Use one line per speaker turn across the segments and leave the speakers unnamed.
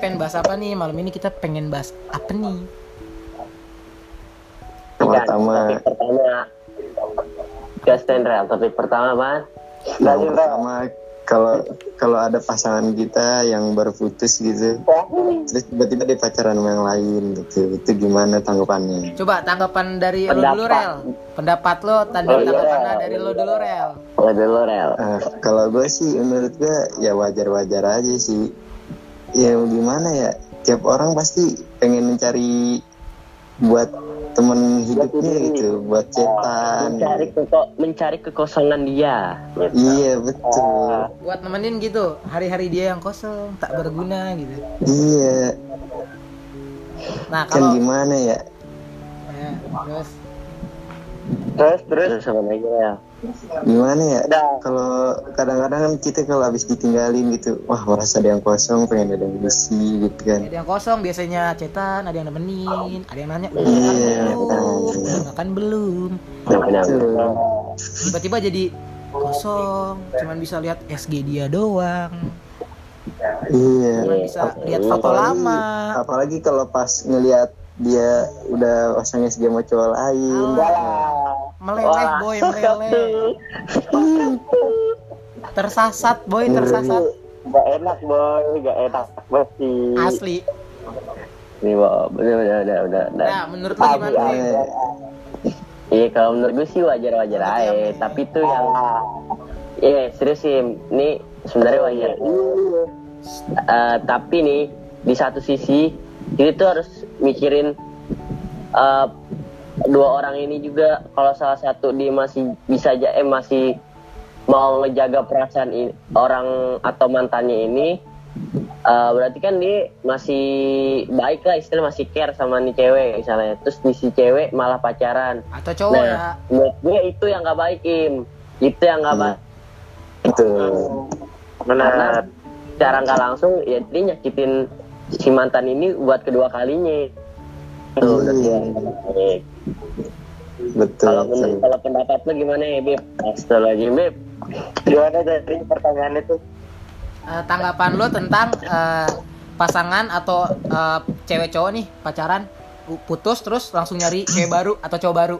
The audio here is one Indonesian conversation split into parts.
pengen bahas apa nih malam ini kita pengen bahas apa nih
Pertama,
Topik pertama. Gas dan rel. Topik pertama, Man.
yang pertama kalau kalau ada pasangan kita yang baru putus gitu, terus tiba-tiba dia pacaran sama yang lain gitu, itu gimana tanggapannya?
coba tanggapan dari lo dulu rel pendapat lo tanda
Oh, iya.
tanggapannya dari lo dulu rel
Lo dulu, rel.
Ah, kalau gue sih menurut gue ya wajar-wajar aja sih. Ya gimana ya, tiap orang pasti pengen mencari buat temen hidupnya gitu, buat cetan.
Mencari, keko mencari kekosongan dia. Gitu.
Iya betul.
buat nemenin gitu hari-hari dia yang kosong tak berguna gitu
Iya,
nah
kan
kalau
gimana ya?
ya, terus
Terus, terus. Lagi, rel?
Gimana ya?
Udah.
Kalau kadang-kadang kan kita kalau habis ditinggalin gitu, wah merasa ada yang kosong, pengen ada yang isi gitu kan.
ada yang kosong biasanya cetan ada yang nemenin ada yang nanya udah
Iya,
makan makan belum tiba-tiba jadi kosong cuman bisa lihat SG dia doang
Iya.
cuman bisa lihat foto lama
Apalagi kalau pas ngelihat dia udah pasang SG sama cowok lain.
meleleh boy meleleh tersasat boy tersasat
Gak enak, boy. Gak enak. Pasti.
asli
Nih, Bob. Udah, udah, udah, udah. udah.
nah menurut lo gimana nih
Iya.
Kalau menurut gue sih wajar-wajar aja, tapi tuh yang Iya serius sih, ini sebenarnya wajar. Eh, tapi nih di satu sisi ini tuh harus mikirin eh, dua orang ini juga. Kalau salah satu dia masih bisa aja eh masih mau ngejaga perasaan i- orang atau mantannya ini eh, berarti kan dia masih baik lah istilah masih care sama nih cewek misalnya. Terus di si cewek malah pacaran.
Atau cowok ya?
nah menurut gue itu yang nggak baik im. Itu yang nggak
Hmm.
baik.
Betul.
karena secara nggak langsung ya dia nyakitin si mantan ini buat kedua kalinya. Tuh, baik.
Betul.
kalau kalau pendapat lo gimana ya Beb? Astagfirullahaladzim Beb. Gimana dari pertanyaan itu
Eh, tanggapan lo tentang eh, pasangan atau eh, cewek cowok nih pacaran pu- putus terus langsung nyari cewek baru atau cowok baru?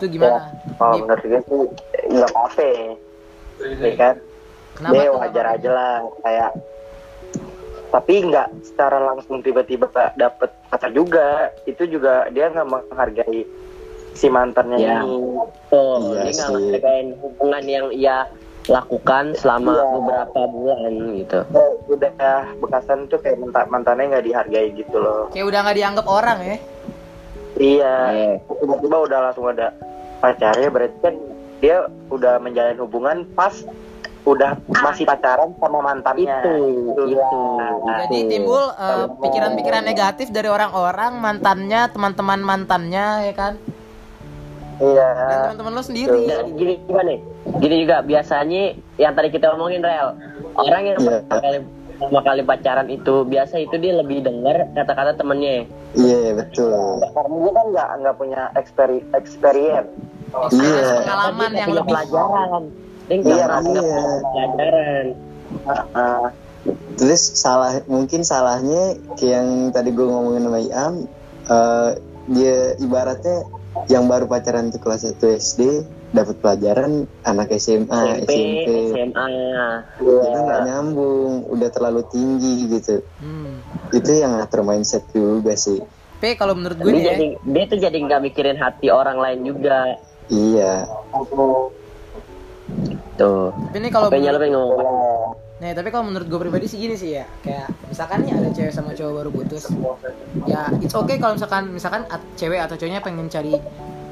Itu gimana?
Kalau
Dip,
menurut gue sih nggak apa-apa ya. Kan?
Kenapa
dia
tuh,
wajar
kenapa?
aja lah kayak tapi nggak secara langsung tiba-tiba dapet pacar juga. Itu juga dia nggak menghargai si mantannya
Ya.
ini. Tuh
Iya
dia nggak menghargai hubungan yang ia lakukan selama
Iya.
beberapa bulan gitu. Udah bekasan tuh kayak mantan mantannya nggak dihargai gitu loh.
Kayak udah nggak dianggap orang ya?
Iya. Tiba-tiba udah langsung ada pacarnya. Berarti kan dia udah menjalin hubungan pas udah masih pacaran sama mantannya. Itu itu
jadi timbul eh, pikiran-pikiran negatif dari orang-orang mantannya teman-teman mantannya ya kan?
Iya.
Dan teman-teman lo sendiri.
Jadi gini juga nih? Gini juga biasanya yang tadi kita omongin rel. Orang yang
Iya.
pertama kali pertama kali pacaran itu biasa itu dia lebih denger kata-kata temennya.
Iya betul.
karena dia kan nggak nggak punya experi experience
Experience
Iya.
pengalaman yang lebih.
pelajaran dia nggak
Iya, iya.
pelajaran
Terus salah mungkin salahnya kayak yang tadi gue ngomongin sama Iam, eh, dia ibaratnya yang baru pacaran tuh kelas 1 SD dapat pelajaran anak SMA,
SMP,
SMP,
SMA
itu nggak nyambung, udah terlalu tinggi gitu.
hmm.
Itu yang ngatur mindset juga sih.
P kalau menurut gue
dia
nih ya,
jadi dia tuh jadi nggak mikirin hati orang lain juga
Iya,
tuh
tapi ini kalau menurut,
pengen ngomong apa?
Nah, tapi kalau menurut gue pribadi sih gini sih ya. Kayak misalkan nih ada cewek sama cowok baru putus. Ya, it's okay kalau misalkan misalkan at- cewek atau cowoknya pengen cari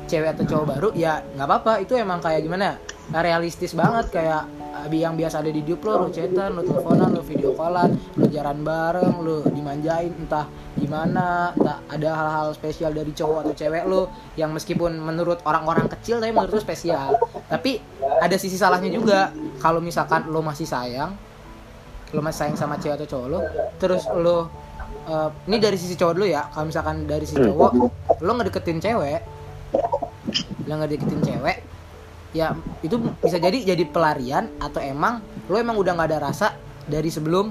cewek atau cowok baru, ya nggak apa-apa. Itu emang kayak gimana? ya, Realistis banget kayak yang biasa ada di hidup lo, lo chatan, lo teleponan, lo video callan, lo jalan bareng, lo dimanjain entah gimana, entah ada hal-hal spesial dari cowok atau cewek lo yang meskipun menurut orang-orang kecil tapi menurut lo spesial. Tapi ada sisi salahnya juga kalau misalkan lo masih sayang, lo masih sayang sama cewek atau cowok lo terus lo eh, ini dari sisi cowok dulu ya kalau misalkan dari sisi cowok lo ngedeketin cewek lo ngedeketin cewek ya itu bisa jadi jadi pelarian atau emang lo emang udah nggak ada rasa dari sebelum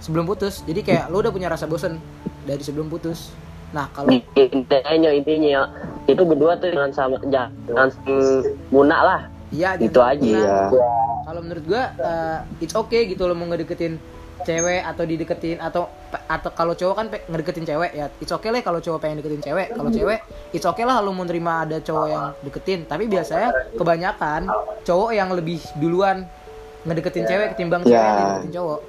sebelum putus. Jadi kayak lo udah punya rasa bosen dari sebelum putus. Nah kalau
intinya intinya itu berdua tuh jangan sama jangan munak lah.
Iya
itu aja.
iya.
Kalau menurut gua eh, it's okay gitu lo mau ngedeketin cewek atau dideketin atau atau kalau cowok kan ngedeketin cewek ya it's okay lah kalau cowok pengen deketin cewek. Kalau cewek it's okay lah lo mau nerima ada cowok yang deketin. Tapi biasanya kebanyakan cowok yang lebih duluan ngedeketin cewek ketimbang cewek yang
Ya.
deketin cowok.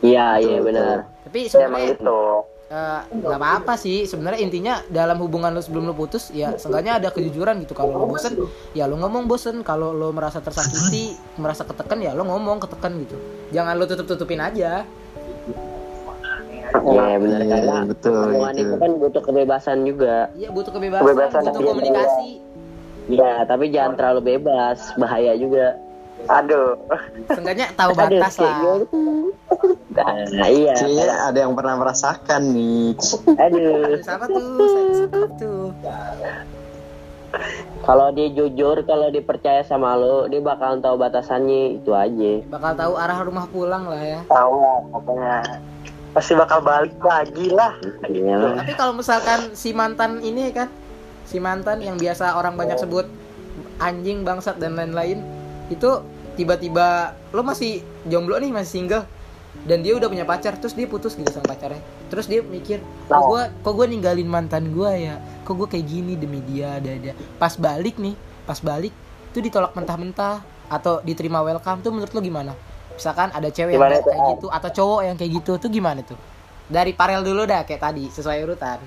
Iya iya
Betul,
benar.
Tapi
Ya,
sebenarnya
gitu
eh, nggak apa-apa sih. Sebenarnya intinya dalam hubungan lo sebelum lo putus ya seenggaknya ada kejujuran gitu. Kalau lo bosen ya lo ngomong bosen. Kalau lo merasa tersakiti merasa ketekan ya lo ngomong ketekan gitu. Jangan lo tutup tutupin aja.
Iya benar
Iya,
karena
betul,
hubungan
itu.
itu kan butuh kebebasan juga.
Iya butuh kebebasan,
Kebebasan
butuh komunikasi.
Iya, tapi jangan terlalu bebas, bahaya juga.
Aduh.
Seenggaknya tahu batas lah.
gitu. Nah, iya.
kayaknya ada yang pernah merasakan nih.
Aduh,
siapa tuh? Saya- siapa tuh?
Kalau dia jujur, kalau dia percaya sama lo, dia bakalan tahu batasannya. Itu aja.
bakal tahu arah rumah pulang lah ya.
Tahu lah pokoknya. Pasti bakal balik lagi lah.
Iya.
tapi kalau misalkan si mantan ini kan si mantan yang biasa orang banyak sebut anjing bangsat dan lain-lain itu tiba-tiba lo masih jomblo nih masih single dan dia udah punya pacar terus dia putus gitu sama pacarnya. Terus dia mikir kok gue kok gue ninggalin mantan gue ya? Kok gue kayak gini demi dia ada ada pas balik nih pas balik tuh ditolak mentah-mentah atau diterima welcome tuh menurut lo gimana? Misalkan ada cewek yang
Gimana
kayak
tuh?
gitu atau cowok yang kayak gitu tuh gimana tuh? Dari parel dulu dah kayak tadi sesuai urutan.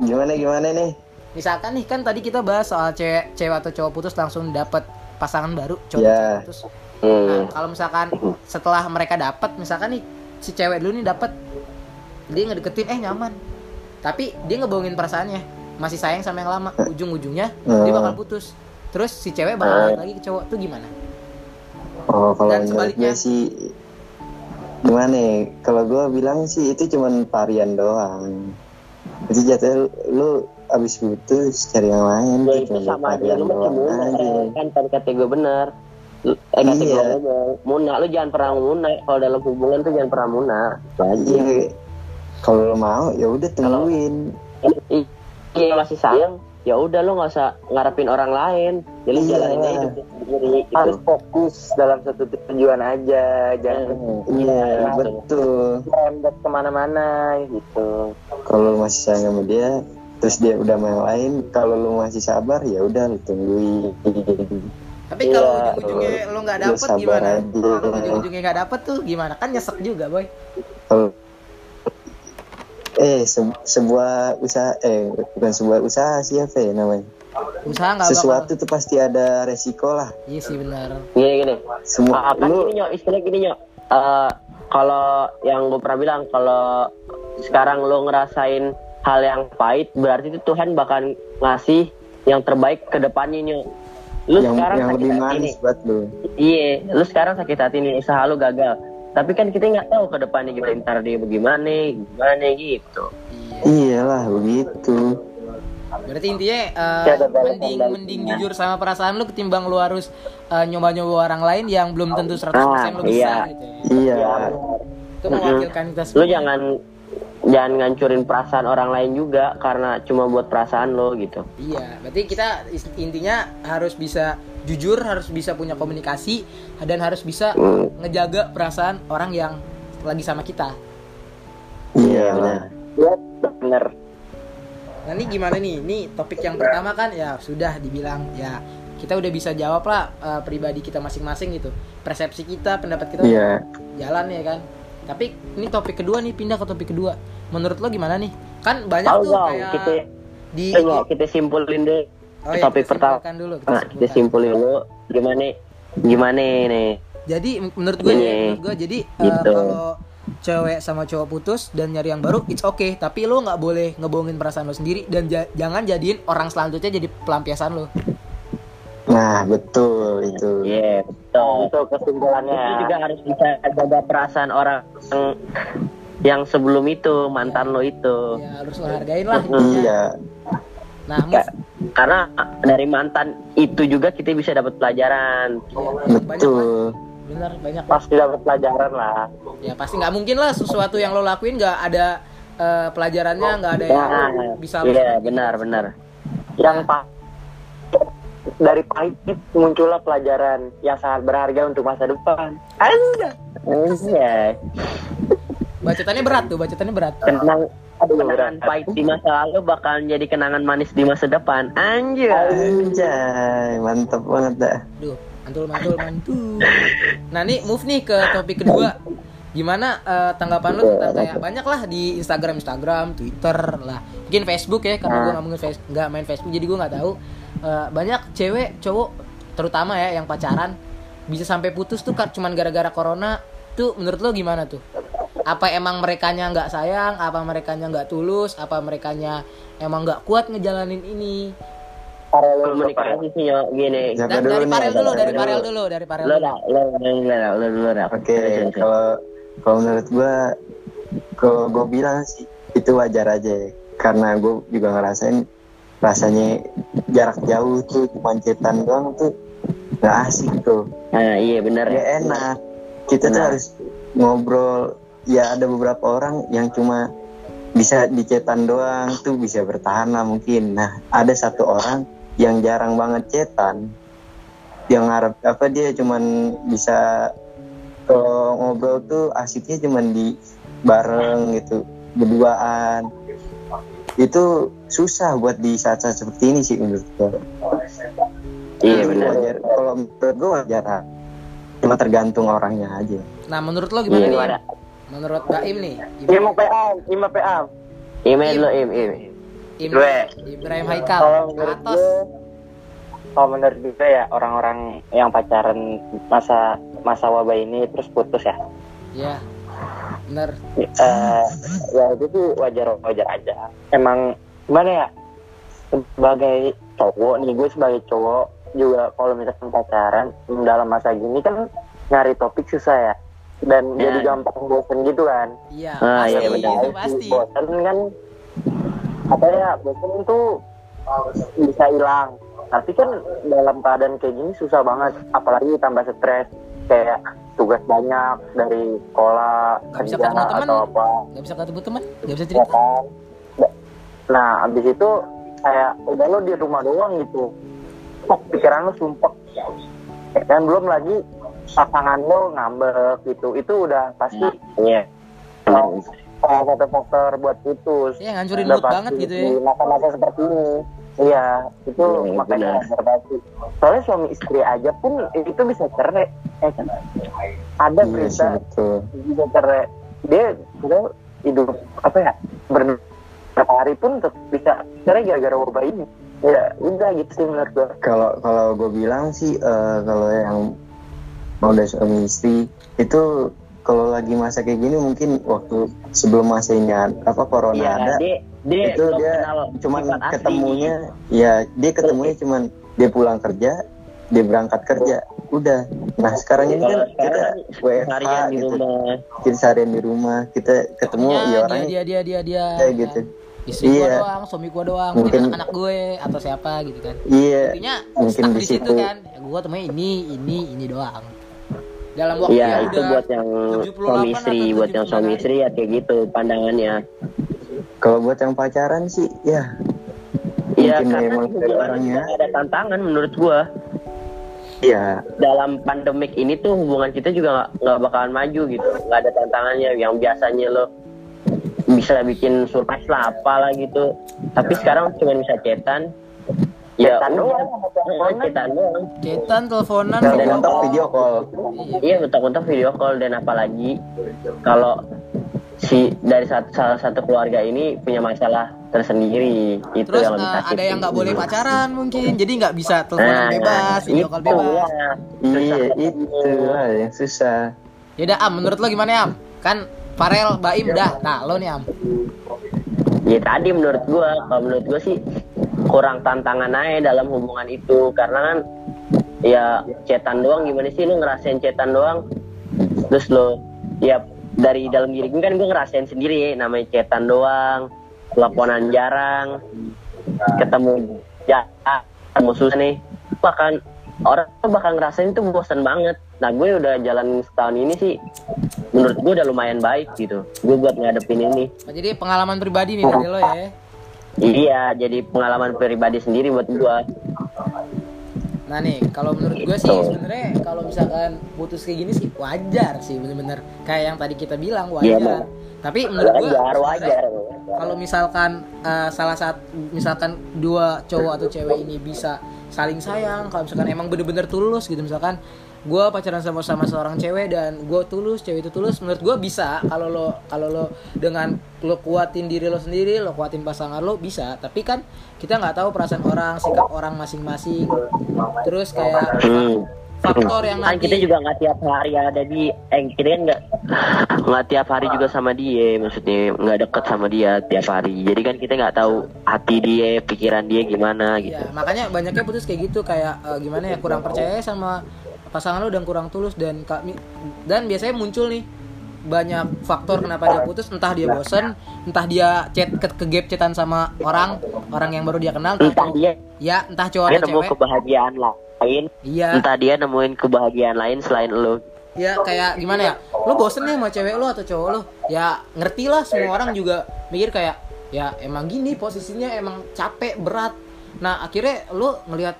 Gimana gimana nih
misalkan nih kan tadi kita bahas soal cewek cewek atau cowok putus langsung dapat pasangan baru cowok cewek putus. Nah
Hmm.
kalau misalkan setelah mereka dapat misalkan nih si cewek dulu nih dapat dia ngedeketin eh nyaman. Tapi dia ngebohongin perasaannya masih sayang sama yang lama. Ujung-ujungnya dia
Hmm.
bakal putus. Terus si cewek bakal balik lagi ke cowok tuh gimana?
Oh kalau
Dan sebaliknya.
sih gimana ya? Kalau gue bilang sih itu cuman varian doang. Itu jatuh lu abis putus cari yang lain
Ya
itu
itu sama aja, lu masih
doang
munak,
aja
kan tadi kata gue benar. Lu- Eh kata gue
Iya.
ngomong, munak lu jangan pernah munak. Kalau dalam hubungan tuh jangan pernah munak. Itu aja.
iya kalau lu mau ya udah tungguin
I- Iya masih sayang. Ya udah lu nggak usah ngarepin orang lain. Jadi
Iya.
jalanin aja hidup sendiri. Itu
harus fokus dalam satu tujuan aja jangan
iya
Iya,
betul
rembet ke mana-mana gitu
kalau masih sayang sama dia terus dia udah yang lain kalau lu masih sabar ya udah lu tungguin.
Tapi kalau
Iya,
ujung-ujungnya lo nggak
lu
dapet gimana? kalau ujung-ujungnya nggak dapet tuh gimana? Kan nyesek juga boy.
Eh se- sebuah usaha eh bukan sebuah usaha sih apa ya namanya.
Usaha nggak bakal
sesuatu tuh pasti ada resiko lah.
Iya sih benar.
Gini gini.
semua
Ah, kan
lu
gini nyok, istilah gini nyok. Eh, kalau yang gue pernah bilang kalau sekarang lo ngerasain hal yang pahit berarti itu Tuhan bakal ngasih yang terbaik ke depannya nyok. Lu
yang
sekarang
yang
sakit
lebih
hati nih.
buat lu
Iya, lu sekarang sakit hati nih usaha lu gagal. Tapi kan kita nggak tahu ke depannya gimana ntar dia bagaimana, gimana gitu.
iya
iyalah begitu
berarti intinya
Ya, balasan
mending mending jujur sama perasaan lu ketimbang lu harus eh, nyoba-nyoba orang lain yang belum tentu 100%
Ah,
lu bisa
iya.
gitu ya.
iya
itu mewakilkan kita
Lu
semua
jangan jangan ngancurin perasaan orang lain juga karena cuma buat perasaan lo gitu.
Iya, berarti kita intinya harus bisa jujur, harus bisa punya komunikasi dan harus bisa ngejaga perasaan orang yang lagi sama kita.
iyalah
ya bener
Nah ini gimana nih? Ini topik yang pertama kan ya sudah dibilang ya kita udah bisa jawab lah eh, pribadi kita masing-masing gitu. Persepsi kita, pendapat kita
iya
jalan ya kan. Tapi ini topik kedua nih pindah ke topik kedua. Menurut lo gimana nih? Kan banyak
Tahu
tuh
dong,
kayak
kita
di
Tengok, kita simpulin deh
Oh iya,
topik
kita
pertama.
dulu, kita
Nah, kita simpulin dulu gimana gimana nih.
Jadi menurut gue,
Iya.
ya, menurut gue jadi eh,
Gitu.
kalau cewek sama cowok putus dan nyari yang baru, it's okay. Tapi lo nggak boleh ngebohongin perasaan lo sendiri dan ja- jangan jadiin orang selanjutnya jadi pelampiasan lo.
nah betul itu
Iya, betul.
itu kesimpulannya
Lu juga harus bisa jaga perasaan orang yang, yang sebelum itu mantan lo itu.
Ya harus lo hargain lah. intinya.
iya.
Nah,
Karena dari mantan itu juga kita bisa dapat pelajaran.
Iya, banyak lah.
betul.
Bener banyak
pasti dapat pelajaran lah.
Ya pasti nggak mungkin lah sesuatu yang lo lakuin nggak ada eh, pelajarannya nggak ada yang
Nah,
bisa lo
iya benar benar.
Yang pak dari pahit muncullah pelajaran yang sangat berharga untuk masa depan. Anda
iya
bacotannya berat tuh bacotannya berat
kenang
Aduh,
kenangan
berat.
pahit di masa lalu bakalan jadi kenangan manis di masa depan anjir
Anjay, mantep banget dah.
Duh, mantul mantul mantul. Nah nih move nih ke topik kedua. Gimana eh, tanggapan lu tentang kayak banyak lah di Instagram Instagram, Twitter lah, mungkin Facebook ya karena gue nggak main Facebook, nggak main Facebook jadi gue nggak tahu. Eh, banyak cewek cowok terutama ya yang pacaran bisa sampai putus tuh cuman gara-gara corona tuh menurut lo gimana tuh? Apa emang merekanya nggak sayang? Apa merekanya nggak tulus? Apa merekanya emang nggak kuat ngejalanin ini?
komunikasi sih yo gini
dari? Parel dulu, dari Parel dulu, dari Parel dulu.
lo lo lo lo
Oke, kalau kalau menurut gua kalau gua bilang sih itu wajar aja ya. karena gue juga ngerasain rasanya jarak jauh tuh cuma cetan doang tuh nggak asik tuh
nah, iya benar
nggak enak kita tuh
Benar.
harus ngobrol ya ada beberapa orang yang cuma bisa dicetan doang tuh bisa bertahan lah mungkin. Nah ada satu orang yang jarang banget cetan yang ngarep apa dia cuman bisa kalau ngobrol tuh asiknya cuman di bareng gitu berduaan. Itu susah buat di saat-saat seperti ini sih menurut gue
iya benar.
Kalau menurut gue wajar cuma tergantung orangnya aja
Nah, menurut lo
iya
gimana nih?
gimana
Menurut Baim nih,
Ima PA, Ima PA.
email lo im im
Im. Ibrahim Haikal,
Kalau menurut
Atos.
gue, kalau menurut gue ya orang-orang yang pacaran masa masa wabah ini terus putus ya.
Ya, bener.
Eh, ya itu sih wajar wajar aja. Emang gimana ya? Sebagai cowok nih, gue sebagai cowok juga kalau misalkan pacaran dalam masa gini kan nyari topik susah ya. Dan
Ya.
jadi gampang bosen gitu kan.
Iya,
Ah,
pasti,
iya, benar.
itu pasti.
bosan kan apa ya bosan itu bisa hilang tapi kan dalam keadaan kayak gini susah banget apalagi tambah stres kayak tugas banyak dari sekolah
Gak bisa
kerja
ketemu teman.
atau apa
Gak bisa ketemu teman, gak bisa
ya
cerita.
kan nah abis itu kayak udah lo di rumah doang gitu Pok, pikiran lo sumpah dan belum lagi pasangan lo ngambek gitu. Itu udah pasti
iya.
Salah satu faktor buat putus.
Iya, ngancurin mood banget gitu ya.
di masa-masa seperti ini. Iya itu
Iya,
makanya banget. soalnya suami istri aja pun itu bisa cerai. Eh, kan? ada
iya
berita bisa cerai. Dia dia hidup apa ya beberapa hari pun tetap bisa cerai gara-gara wabah ini ya udah gitu sih menurut gue
kalau kalau gue bilang sih eh, kalau yang mau udah suami istri itu kalau lagi masa kayak gini mungkin waktu sebelum masa ini apa corona
iya
ada
dia dia
itu dia cuman
sifat asli.
ketemunya ya dia ketemunya cuman dia pulang kerja dia berangkat kerja udah. Nah sekarang ini kan kita
sekarang
WFH gitu.
rumah.
Kita seharian di rumah kita ketemu
Ketemunya
ya
dia,
orangnya
dia, dia, dia, dia.
kayak gitu
Istri gua
Iya.
doang, suami gua doang, mungkin anak-anak gue atau siapa gitu kan.
iya
Intinya
mungkin di
di situ kan. Ya, gua temunya ini, ini, ini doang. Dalam waktu
Iya
yang
itu
udah
buat yang
78
suami istri, buat yang
79
suami istri ya kayak gitu pandangannya.
kalau buat yang pacaran sih ya
Iya karena hubungan
orangnya.
ada tantangan menurut gua.
iya
Dalam pandemik ini tuh hubungan kita juga nggak nggak bakalan maju gitu, nggak ada tantangannya. Yang biasanya lo bisa bikin surprise lah apalah gitu, tapi sekarang cuma bisa cetan. Ya
Cetan doang,
cetan doang.
Cetan, teleponan,
kontak
call.
video call
Iya.
Iya bentak-bentak video call dan apalagi kalau si dari satu, salah satu keluarga ini punya masalah tersendiri itu
Terus
yang lebih sakit.
ada yang nggak boleh pacaran mungkin, jadi nggak bisa teleponan
Nah,
bebas, video call bebas.
ya.
iya itu lah yang susah
Yaudah Am, menurut lo gimana Am? Kan Farel, Baim udah, nah lo nih Am.
Ya tadi menurut gua, kalau menurut gua sih kurang tantangan aja dalam hubungan itu. Karena kan ya cetan doang gimana sih? Lu ngerasain cetan doang. Terus lo ya dari dalam diri gue kan gue ngerasain sendiri. Namanya cetan doang teleponan jarang ketemu ya ketemu susah nih. Bahkan orang tuh bakal ngerasain tuh bosan banget. Nah gue udah jalan setahun ini sih menurut gue udah lumayan baik gitu. Gue buat ngadepin ini.
Oh, jadi pengalaman pribadi nih dari lo ya?
Iya jadi pengalaman pribadi sendiri buat gue.
Nah nih, kalau menurut gue sih sebenarnya kalau misalkan putus kayak gini sih wajar sih bener-bener. Kayak yang tadi kita bilang
Iya,
wajar. Tapi menurut gue
wajar wajar.
kalau misalkan eh, salah satu misalkan dua cowok atau cewek ini bisa saling sayang, kalau misalkan emang bener-bener tulus gitu misalkan gue pacaran sama sama seorang cewek dan gue tulus cewek itu tulus menurut gue bisa. Kalau lo kalau lo dengan lo kuatin diri lo sendiri lo kuatin pasangan lo bisa. Tapi kan kita nggak tahu perasaan orang sikap orang masing-masing. Terus kayak
hmm.
Faktor yang
kan
nanti
kita juga nggak tiap hari ada di eh kita kan nggak nggak tiap hari juga sama dia maksudnya nggak deket sama dia tiap hari. Jadi kan kita nggak tahu hati dia pikiran dia gimana gitu.
Ya, makanya banyaknya putus kayak gitu kayak eh, gimana ya kurang percaya sama pasangan lo dan kurang tulus dan kami dan biasanya muncul nih banyak faktor kenapa dia putus. Entah dia bosen entah dia chat ke, ke gap chatan sama orang orang yang baru dia kenal. Entah
entah
cowok-
dia
ya entah cowok
dia
atau
nemu
cewek.
kebahagiaan lain.
Iya.
Entah dia nemuin kebahagiaan lain selain lo.
Ya kayak gimana ya? Lo bosen nih sama cewek lo atau cowok lo? Ya ngerti lah semua orang juga mikir kayak ya emang gini posisinya emang capek berat. Nah akhirnya lo ngelihat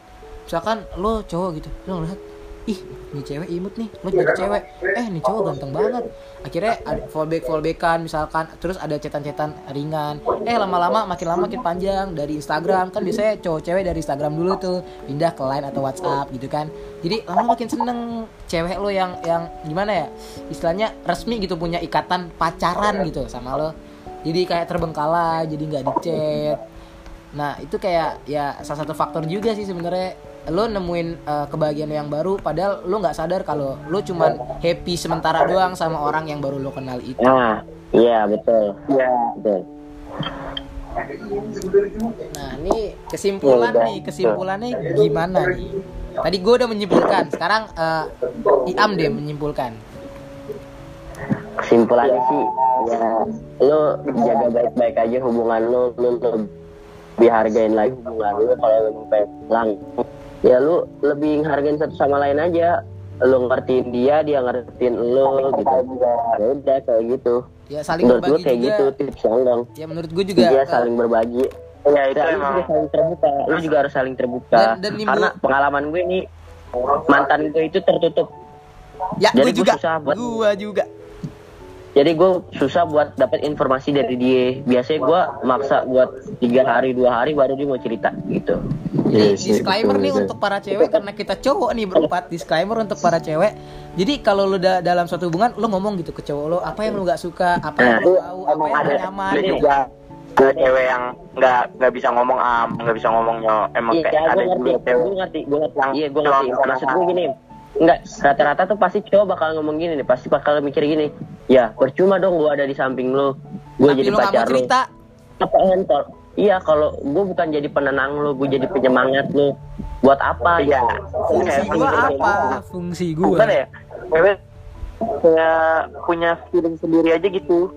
misalkan lo cowok gitu lo ngeliat ih ini cewek imut nih. Lo jadi cewek. Eh nih cowok ganteng banget. Akhirnya ada fallback fallbackan misalkan terus ada cetan-cetan ringan. Eh lama-lama makin lama makin panjang. Dari Instagram. Kan biasanya cowok cewek dari Instagram dulu tuh. Pindah ke Line atau WhatsApp gitu kan. Jadi lama makin seneng cewek lo yang yang gimana ya? Istilahnya resmi gitu punya ikatan pacaran gitu sama lo. Jadi kayak terbengkalai jadi nggak dicet nah itu kayak ya salah satu faktor juga sih sebenarnya lo nemuin uh, kebahagiaan lo yang baru padahal lo nggak sadar kalau lo cuman happy sementara doang sama orang yang baru lo kenal itu.
Nah iya betul.
Iya.
betul.
Nah ini kesimpulan
Ya udah.
nih kesimpulannya gimana nih? Tadi gue udah menyimpulkan sekarang uh, Iam deh menyimpulkan.
Kesimpulannya sih ya lo jaga baik-baik aja hubungan lo lo lebih hargain lagi hubungan lo kalau lo sampai lang ya lu lebih hargain satu sama lain aja. Lo ngertiin dia dia ngertiin lo gitu. Ya udah kayak gitu.
Ya saling
menurut gue
berbagi
kayak
juga.
gitu tips yang dong.
Ya menurut gue juga
dia
uh,
saling berbagi.
Ya itu
Ya, lu
emang.
juga saling terbuka. Lu juga harus saling terbuka.
Dan- dan nimbul-
karena pengalaman gue ini mantan gue itu tertutup.
Ya
jadi
gue
gue
juga.
susah buat-
gue juga
jadi gue susah buat dapat informasi dari dia biasanya gue maksa buat tiga hari dua hari baru dia mau cerita gitu
Jadi
Iya sih,
disclaimer nih
betul.
untuk para cewek karena kita cowok nih berempat disclaimer untuk para cewek. Jadi kalau lu da dalam suatu hubungan lu ngomong gitu ke cowok lu apa yang lu gak suka, apa yang lu tahu, apa
Emang
yang lu nyaman.
ada juga ada cewek yang nggak nggak bisa ngomong am nggak bisa ngomongnya emang
iya
kayak ada juga cewek
gue ngerti gue ngerti
yang
iya gue ngerti maksud gue gini Enggak, rata-rata tuh pasti cowok bakal ngomong gini nih, pasti bakal mikir gini. Ya, percuma dong gue ada di samping lo. Gue
Tapi
jadi
lu
pacar lo.
cerita.
Apa entol? Iya, kalau gue bukan jadi penenang lo, gue jadi penyemangat lo. Buat apa?
Iya.
Fungsi
Kayak
gua
gitu.
apa? Fungsi gua.
gimana ya cewek punya punya feeling sendiri aja gitu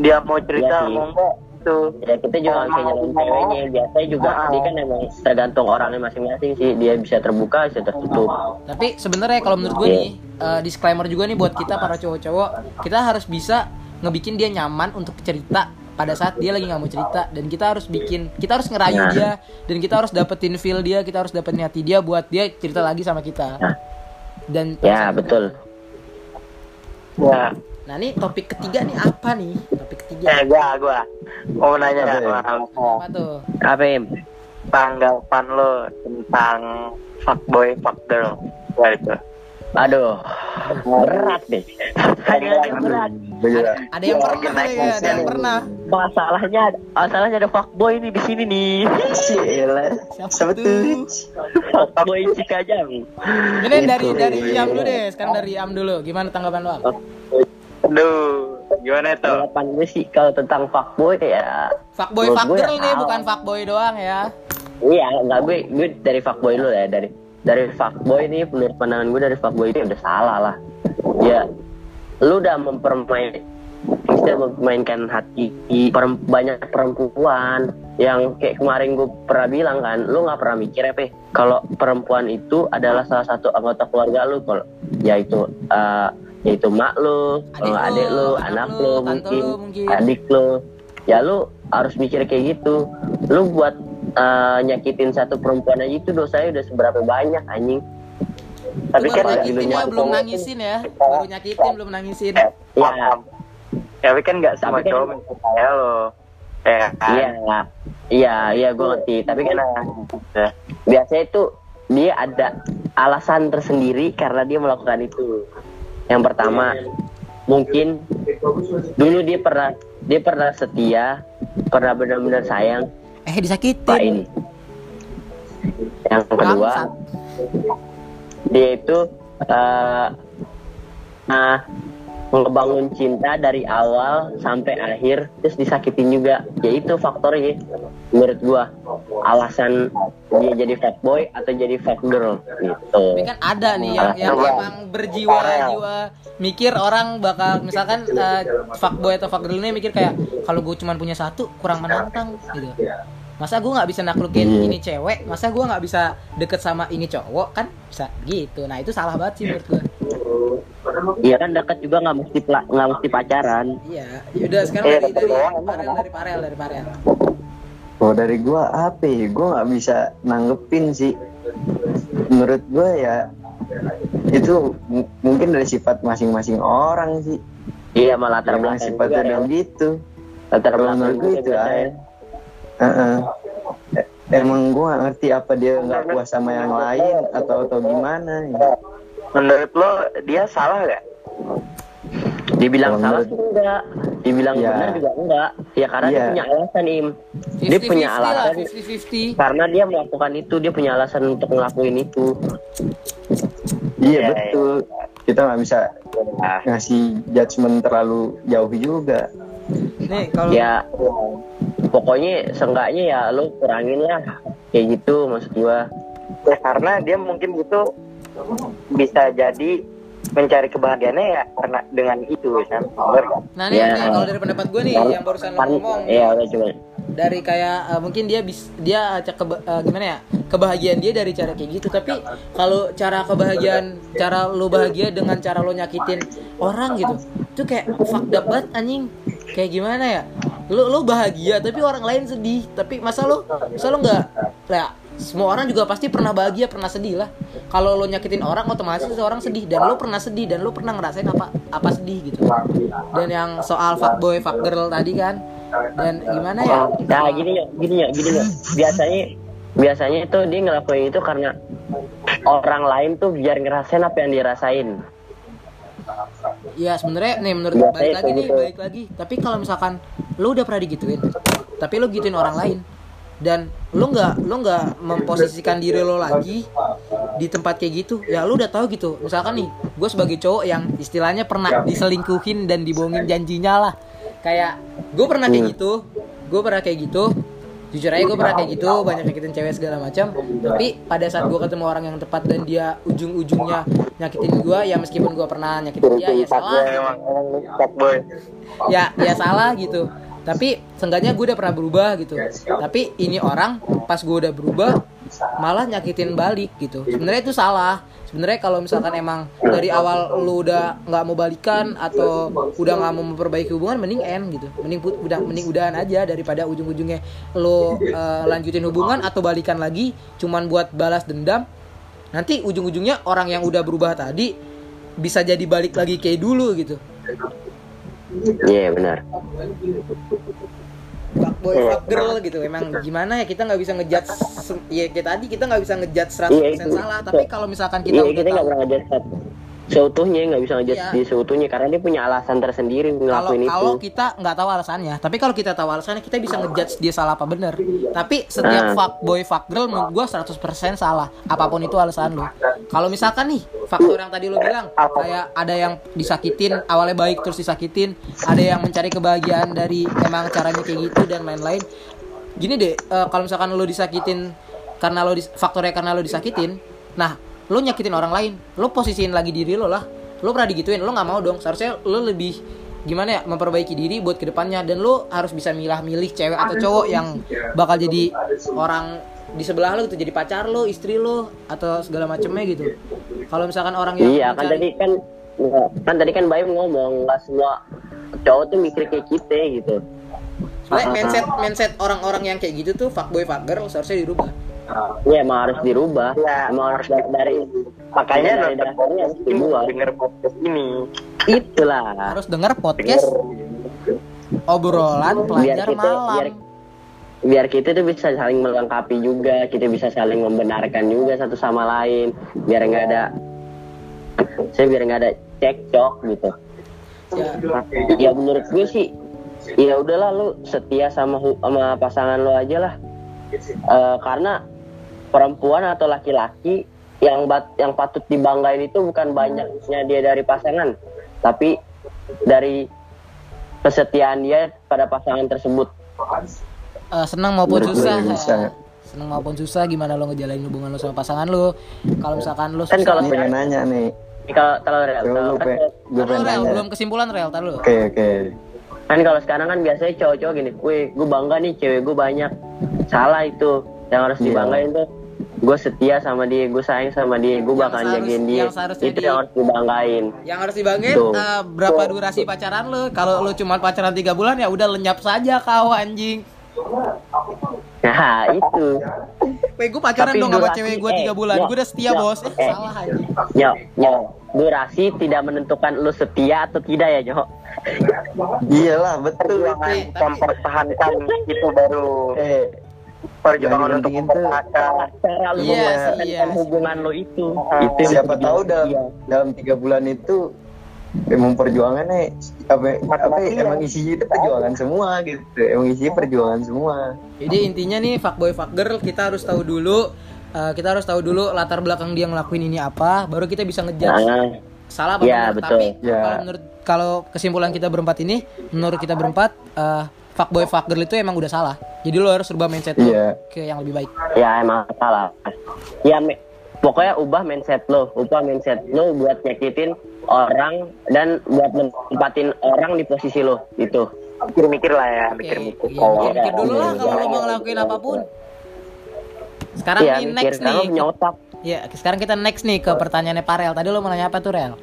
dia mau cerita
sih.
mau enggak gitu
Ya kita juga nggak bisa nyalain ceweknya. Biasanya juga
Ah.
dia kan emang tergantung orangnya masing-masing sih. Dia bisa terbuka, bisa tertutup.
Tapi sebenarnya kalau menurut gue nih eh, disclaimer juga nih buat kita para cowok-cowok, kita harus bisa ngebikin dia nyaman untuk cerita pada saat dia lagi nggak mau cerita dan kita harus bikin kita harus ngerayu
Nah.
dia dan kita harus dapetin feel dia kita harus dapetin hati dia buat dia cerita lagi sama kita
Nah.
dan
Ya, betul.
ya
nah ini topik ketiga nih apa nih topik
eh
ketiga
gua gua mau nanya
Apa ya?
apa tuh
Apa, Im?
tanggapan lo tentang fuckboy fuckgirl ya itu
Aduh, berat deh. Hanya berat.
Bener.
ada yang pernah ya, ada yang pernah
Masalahnya, masalahnya ada fuckboy nih di sini nih.
Gila.
siapa tuh
fuckboy Cikajang.
ini dari dari Iam dulu deh sekarang dari Iam dulu gimana tanggapan lo Am?
aduh gimana itu?
Tanggapan gue sih kalau tentang fuckboy ya
fuckboy fuckgirl
ya
nih bukan fuckboy doang ya.
Iya, enggak gue gue dari fuckboy dulu ya. Dari dari fuckboy nih menurut pandangan gue dari fuckboy ini udah salah lah. Ya, lu udah mempermain bisa memainkan hati perem- banyak perempuan yang kayak kemarin gue pernah bilang kan lu nggak pernah mikir apa kalau perempuan itu adalah salah satu anggota keluarga lu kalau yaitu eh, yaitu mak lu kalau nggak adik lu
anak lu tante
mungkin
lu mungkin.
adik lu ya lu harus mikir kayak gitu. Lu buat eh, nyakitin satu perempuan aja itu dosanya udah seberapa banyak anjing.
Tapi kan
nyakitin ya belum nangisin ya. Baru nyakitin belum nangisin.
Ya.
Tapi kan nggak
Tapi kan-
cowok mencintai lo. Ya kan?
Iya. Iya iya gue ngerti. Tapi kan
Ya.
biasanya itu dia ada alasan tersendiri karena dia melakukan itu. Yang pertama, mungkin dulu dia pernah dia pernah setia, pernah benar-benar sayang
eh
Pak
disakitin
ini. Yang kedua,
Bangsat.
dia itu eh, nah ngebangun cinta dari awal sampai akhir terus disakitin juga. Ya itu faktornya menurut gua. Alasan dia jadi fuckboy atau jadi fuck girl gitu.
Tapi kan ada nih yang, yang emang berjiwa jiwa mikir orang bakal misalkan eh, fuckboy atau fuckgirl ini mikir kayak kalau gue cuma punya satu kurang menantang gitu. Masa gue nggak bisa naklukin
Iya.
ini cewek? Masa gue nggak bisa deket sama ini cowok? Kan bisa gitu. Nah itu salah banget sih menurut gue
Iya kan dekat juga nggak mesti nggak mesti pacaran
iya yaudah sekarang
Iya,
dari dari
doang, emang
Parel dari Parel dari Parel
Oh dari gua apa? Gua nggak bisa nanggepin sih. Menurut gua ya itu mungkin dari sifat masing-masing orang sih.
iya malah latar belakang
sifatnya
juga, ya.
gitu.
latar belakang
menurut gua itu aja.
ya.
Heeh. E- Emang gua ngerti apa dia nggak puas sama yang lain atau atau gimana. Ya.
Menurut lo dia salah gak
dibilang
Kalau
salah? sih enggak. Dibilang
Iya.
benar juga enggak. Ya karena dia
Iya.
punya alasan im. Dia punya
50-50 lah
alasan
50-50
karena dia melakukan itu dia punya alasan untuk ngelakuin itu.
Iya
Iya,
betul. Kita nggak bisa
Ah,
ngasih judgement terlalu jauh juga.
nih kalau
ya pokoknya seenggaknya ya lo kurangin lah. Kayak gitu maksud gua.
Ya karena dia mungkin itu bisa jadi mencari kebahagiaannya ya karena dengan itu kan
nah nih,
Ya.
nih, kalau dari pendapat gue nih yang barusan lo ngomong.
iya udah coba
dari kayak eh, mungkin dia bis dia acak keba- eh, gimana ya? Kebahagiaan dia dari cara kayak gitu. Tapi kalau cara kebahagiaan cara lo bahagia dengan cara lo nyakitin orang gitu itu kayak fucked up banget anjing. Kayak gimana ya? Lo lo bahagia tapi orang lain sedih. Tapi masa lo masa lo nggak ya semua orang juga pasti pernah bahagia pernah sedih lah. Kalau lo nyakitin orang otomatis orang sedih. Dan lo pernah sedih dan lo pernah ngerasain apa apa sedih gitu. Dan yang soal fuckboy fuckgirl tadi kan. Dan gimana ya?
Nah gini ya gini ya gini ya. Biasanya biasanya itu dia ngelakuin itu karena orang lain tuh biar ngerasain apa yang dirasain.
Ya sebenarnya nih menurut
Biasanya
balik lagi nih
gitu.
balik lagi. Tapi kalau misalkan lu udah pernah digituin, tapi lu gituin orang lain dan lu nggak lu nggak memposisikan diri lo lagi di tempat kayak gitu, ya lu udah tahu gitu. Misalkan nih, gue sebagai cowok yang istilahnya pernah diselingkuhin dan dibohongin janjinya lah. Kayak gue pernah kayak gitu, gue pernah kayak gitu. Jujur aja gue pernah kayak gitu, banyak nyakitin cewek segala macam. Tapi pada saat gue ketemu orang yang tepat dan dia ujung-ujungnya nyakitin gue, ya meskipun gue pernah nyakitin dia, ya salah. Ya ya salah gitu tapi seenggaknya gue udah pernah berubah gitu. Tapi ini orang pas gue udah berubah malah nyakitin balik gitu. Sebenarnya itu salah. Sebenarnya kalau misalkan emang dari awal lu udah nggak mau balikan atau udah nggak mau memperbaiki hubungan mending end gitu. Mending put, udah mending udahan aja daripada ujung-ujungnya lu eh, lanjutin hubungan atau balikan lagi cuman buat balas dendam. Nanti ujung-ujungnya orang yang udah berubah tadi bisa jadi balik lagi kayak dulu gitu
iya benar.
Fuckboy fuck girl gitu emang gimana ya kita nggak bisa ngejudge se- ya kayak tadi kita nggak bisa ngejudge 100%
Iya, itu.
salah tapi kalau misalkan kita
iya
udah
kita nggak
tahu
seutuhnya nggak bisa ngejudge
Iya.
di seutuhnya karena dia punya alasan tersendiri
kalau
ngelakuin itu
kalau kita nggak tahu alasannya tapi kalau kita tahu alasannya kita bisa ngejudge dia salah apa bener tapi setiap
Ah.
fuckboy fuck girl menurut gua 100% salah apa pun itu alasan lo kalau misalkan nih faktor yang tadi lo bilang kayak ada yang disakitin awalnya baik terus disakitin ada yang mencari kebahagiaan dari emang caranya kayak gitu dan lain-lain gini deh eh, kalau misalkan lo disakitin karena lo dis- faktornya karena lo disakitin nah lo nyakitin orang lain. Lo posisiin lagi diri lo lah. Lo pernah digituin lo nggak mau dong. Seharusnya lo lebih gimana ya memperbaiki diri buat ke depannya. Dan lu harus bisa milah-milih cewek atau cowok yang bakal jadi orang di sebelah lu gitu. Jadi pacar lu istri lu atau segala macemnya gitu. Kalau misalkan orang yang
Iya kan tadi kan kan tadi kan Bayu ngomong nggak semua cowok tuh mikir kayak kita gitu.
Sebenarnya mindset mindset orang-orang yang kayak gitu tuh fuckboy fuckgirl seharusnya dirubah
Iya emang harus dirubah.
Iya.
Emang harus dari, dari
makanya
dari dasarnya harus dibuat.
denger podcast ini
Itulah.
harus denger podcast obrolan pelajar
kita-
malam
biar biar kita tuh bisa saling melengkapi juga, kita bisa saling membenarkan juga satu sama lain, biar nggak ada saya biar nggak ada cekcok gitu.
ya
Ya menurut gue sih, ya udahlah lu setia sama sama pasangan lo aja lah. Eh, karena perempuan atau laki-laki yang bat, yang patut dibanggain itu bukan banyaknya dia dari pasangan, tapi dari kesetiaan dia pada pasangan tersebut.
eh, senang maupun
Menurut
susah
bisa.
senang maupun susah gimana lo ngejalanin hubungan lo sama pasangan lo kalau misalkan lo
Kan
susah
kalau
Ini pengen nanya nih.
Ini Kalau kalau real, kalau- kan,
pe, gue
Taruh,
pengen
Rel,
nanya.
belum kesimpulan rel tar dulu
Oke oke.
kan kalau sekarang kan biasanya cowok-cowok gini, gue gue bangga nih cewek gue banyak. Salah itu, yang harus
Iya.
dibanggain tuh. Gue setia sama dia, gue sayang sama dia, gue
seharus-
jagain dia.
yang
Itu
di-
yang harus dibanggain.
yang harus dibanggain
Tuh.
eh, berapa durasi pacaran lo kalau lo cuma pacaran tiga bulan ya udah lenyap saja kau anjing
Nah itu.
Weh gue pacaran
Tapi
dong sama
durasi-
cewek gue
eh,
tiga bulan
ya,
gue udah setia
ya,
bos eh,
eh.
salah anjing
Nyo, nyo, durasi tidak menentukan lu setia atau tidak ya, Nyo.
Iyalah betul.
tapi-
mempertahankan itu baru
Eh,
perjuangan untuk mempertahankan
Iya, iya.
hubungan lo itu. Itu yang
siapa tahu dalam
Iya.
dalam tiga bulan itu emang perjuangannya apa apa emang isinya itu perjuangan semua gitu emang isinya perjuangan semua
jadi intinya nih fuckboy fuckgirl kita harus tahu dulu eh, kita harus tahu dulu latar belakang dia ngelakuin ini apa baru kita bisa ngejudge
Nah,
salah apa
Ya, betul.
tapi
Ya.
kalau menurut kalau kesimpulan kita berempat ini menurut kita berempat eh, fuckboy fuckgirl itu emang udah salah. Jadi lo harus rubah mindset lo
Iya.
ke yang lebih baik.
Ya emang salah. Ya me- pokoknya ubah mindset lo, ubah mindset lo buat nyakitin orang dan buat nempatin orang di posisi lo. Itu.
mikir-mikir lah ya mikir-mikir
iya, mikir-mikir dulu lah
Iya.
kalau lo mau ngelakuin apa pun. Sekarang
Iya
nih next nih.
punya otak.
ya sekarang kita next nih ke pertanyaannya Parel tadi lo mau nanya apa tuh Rel?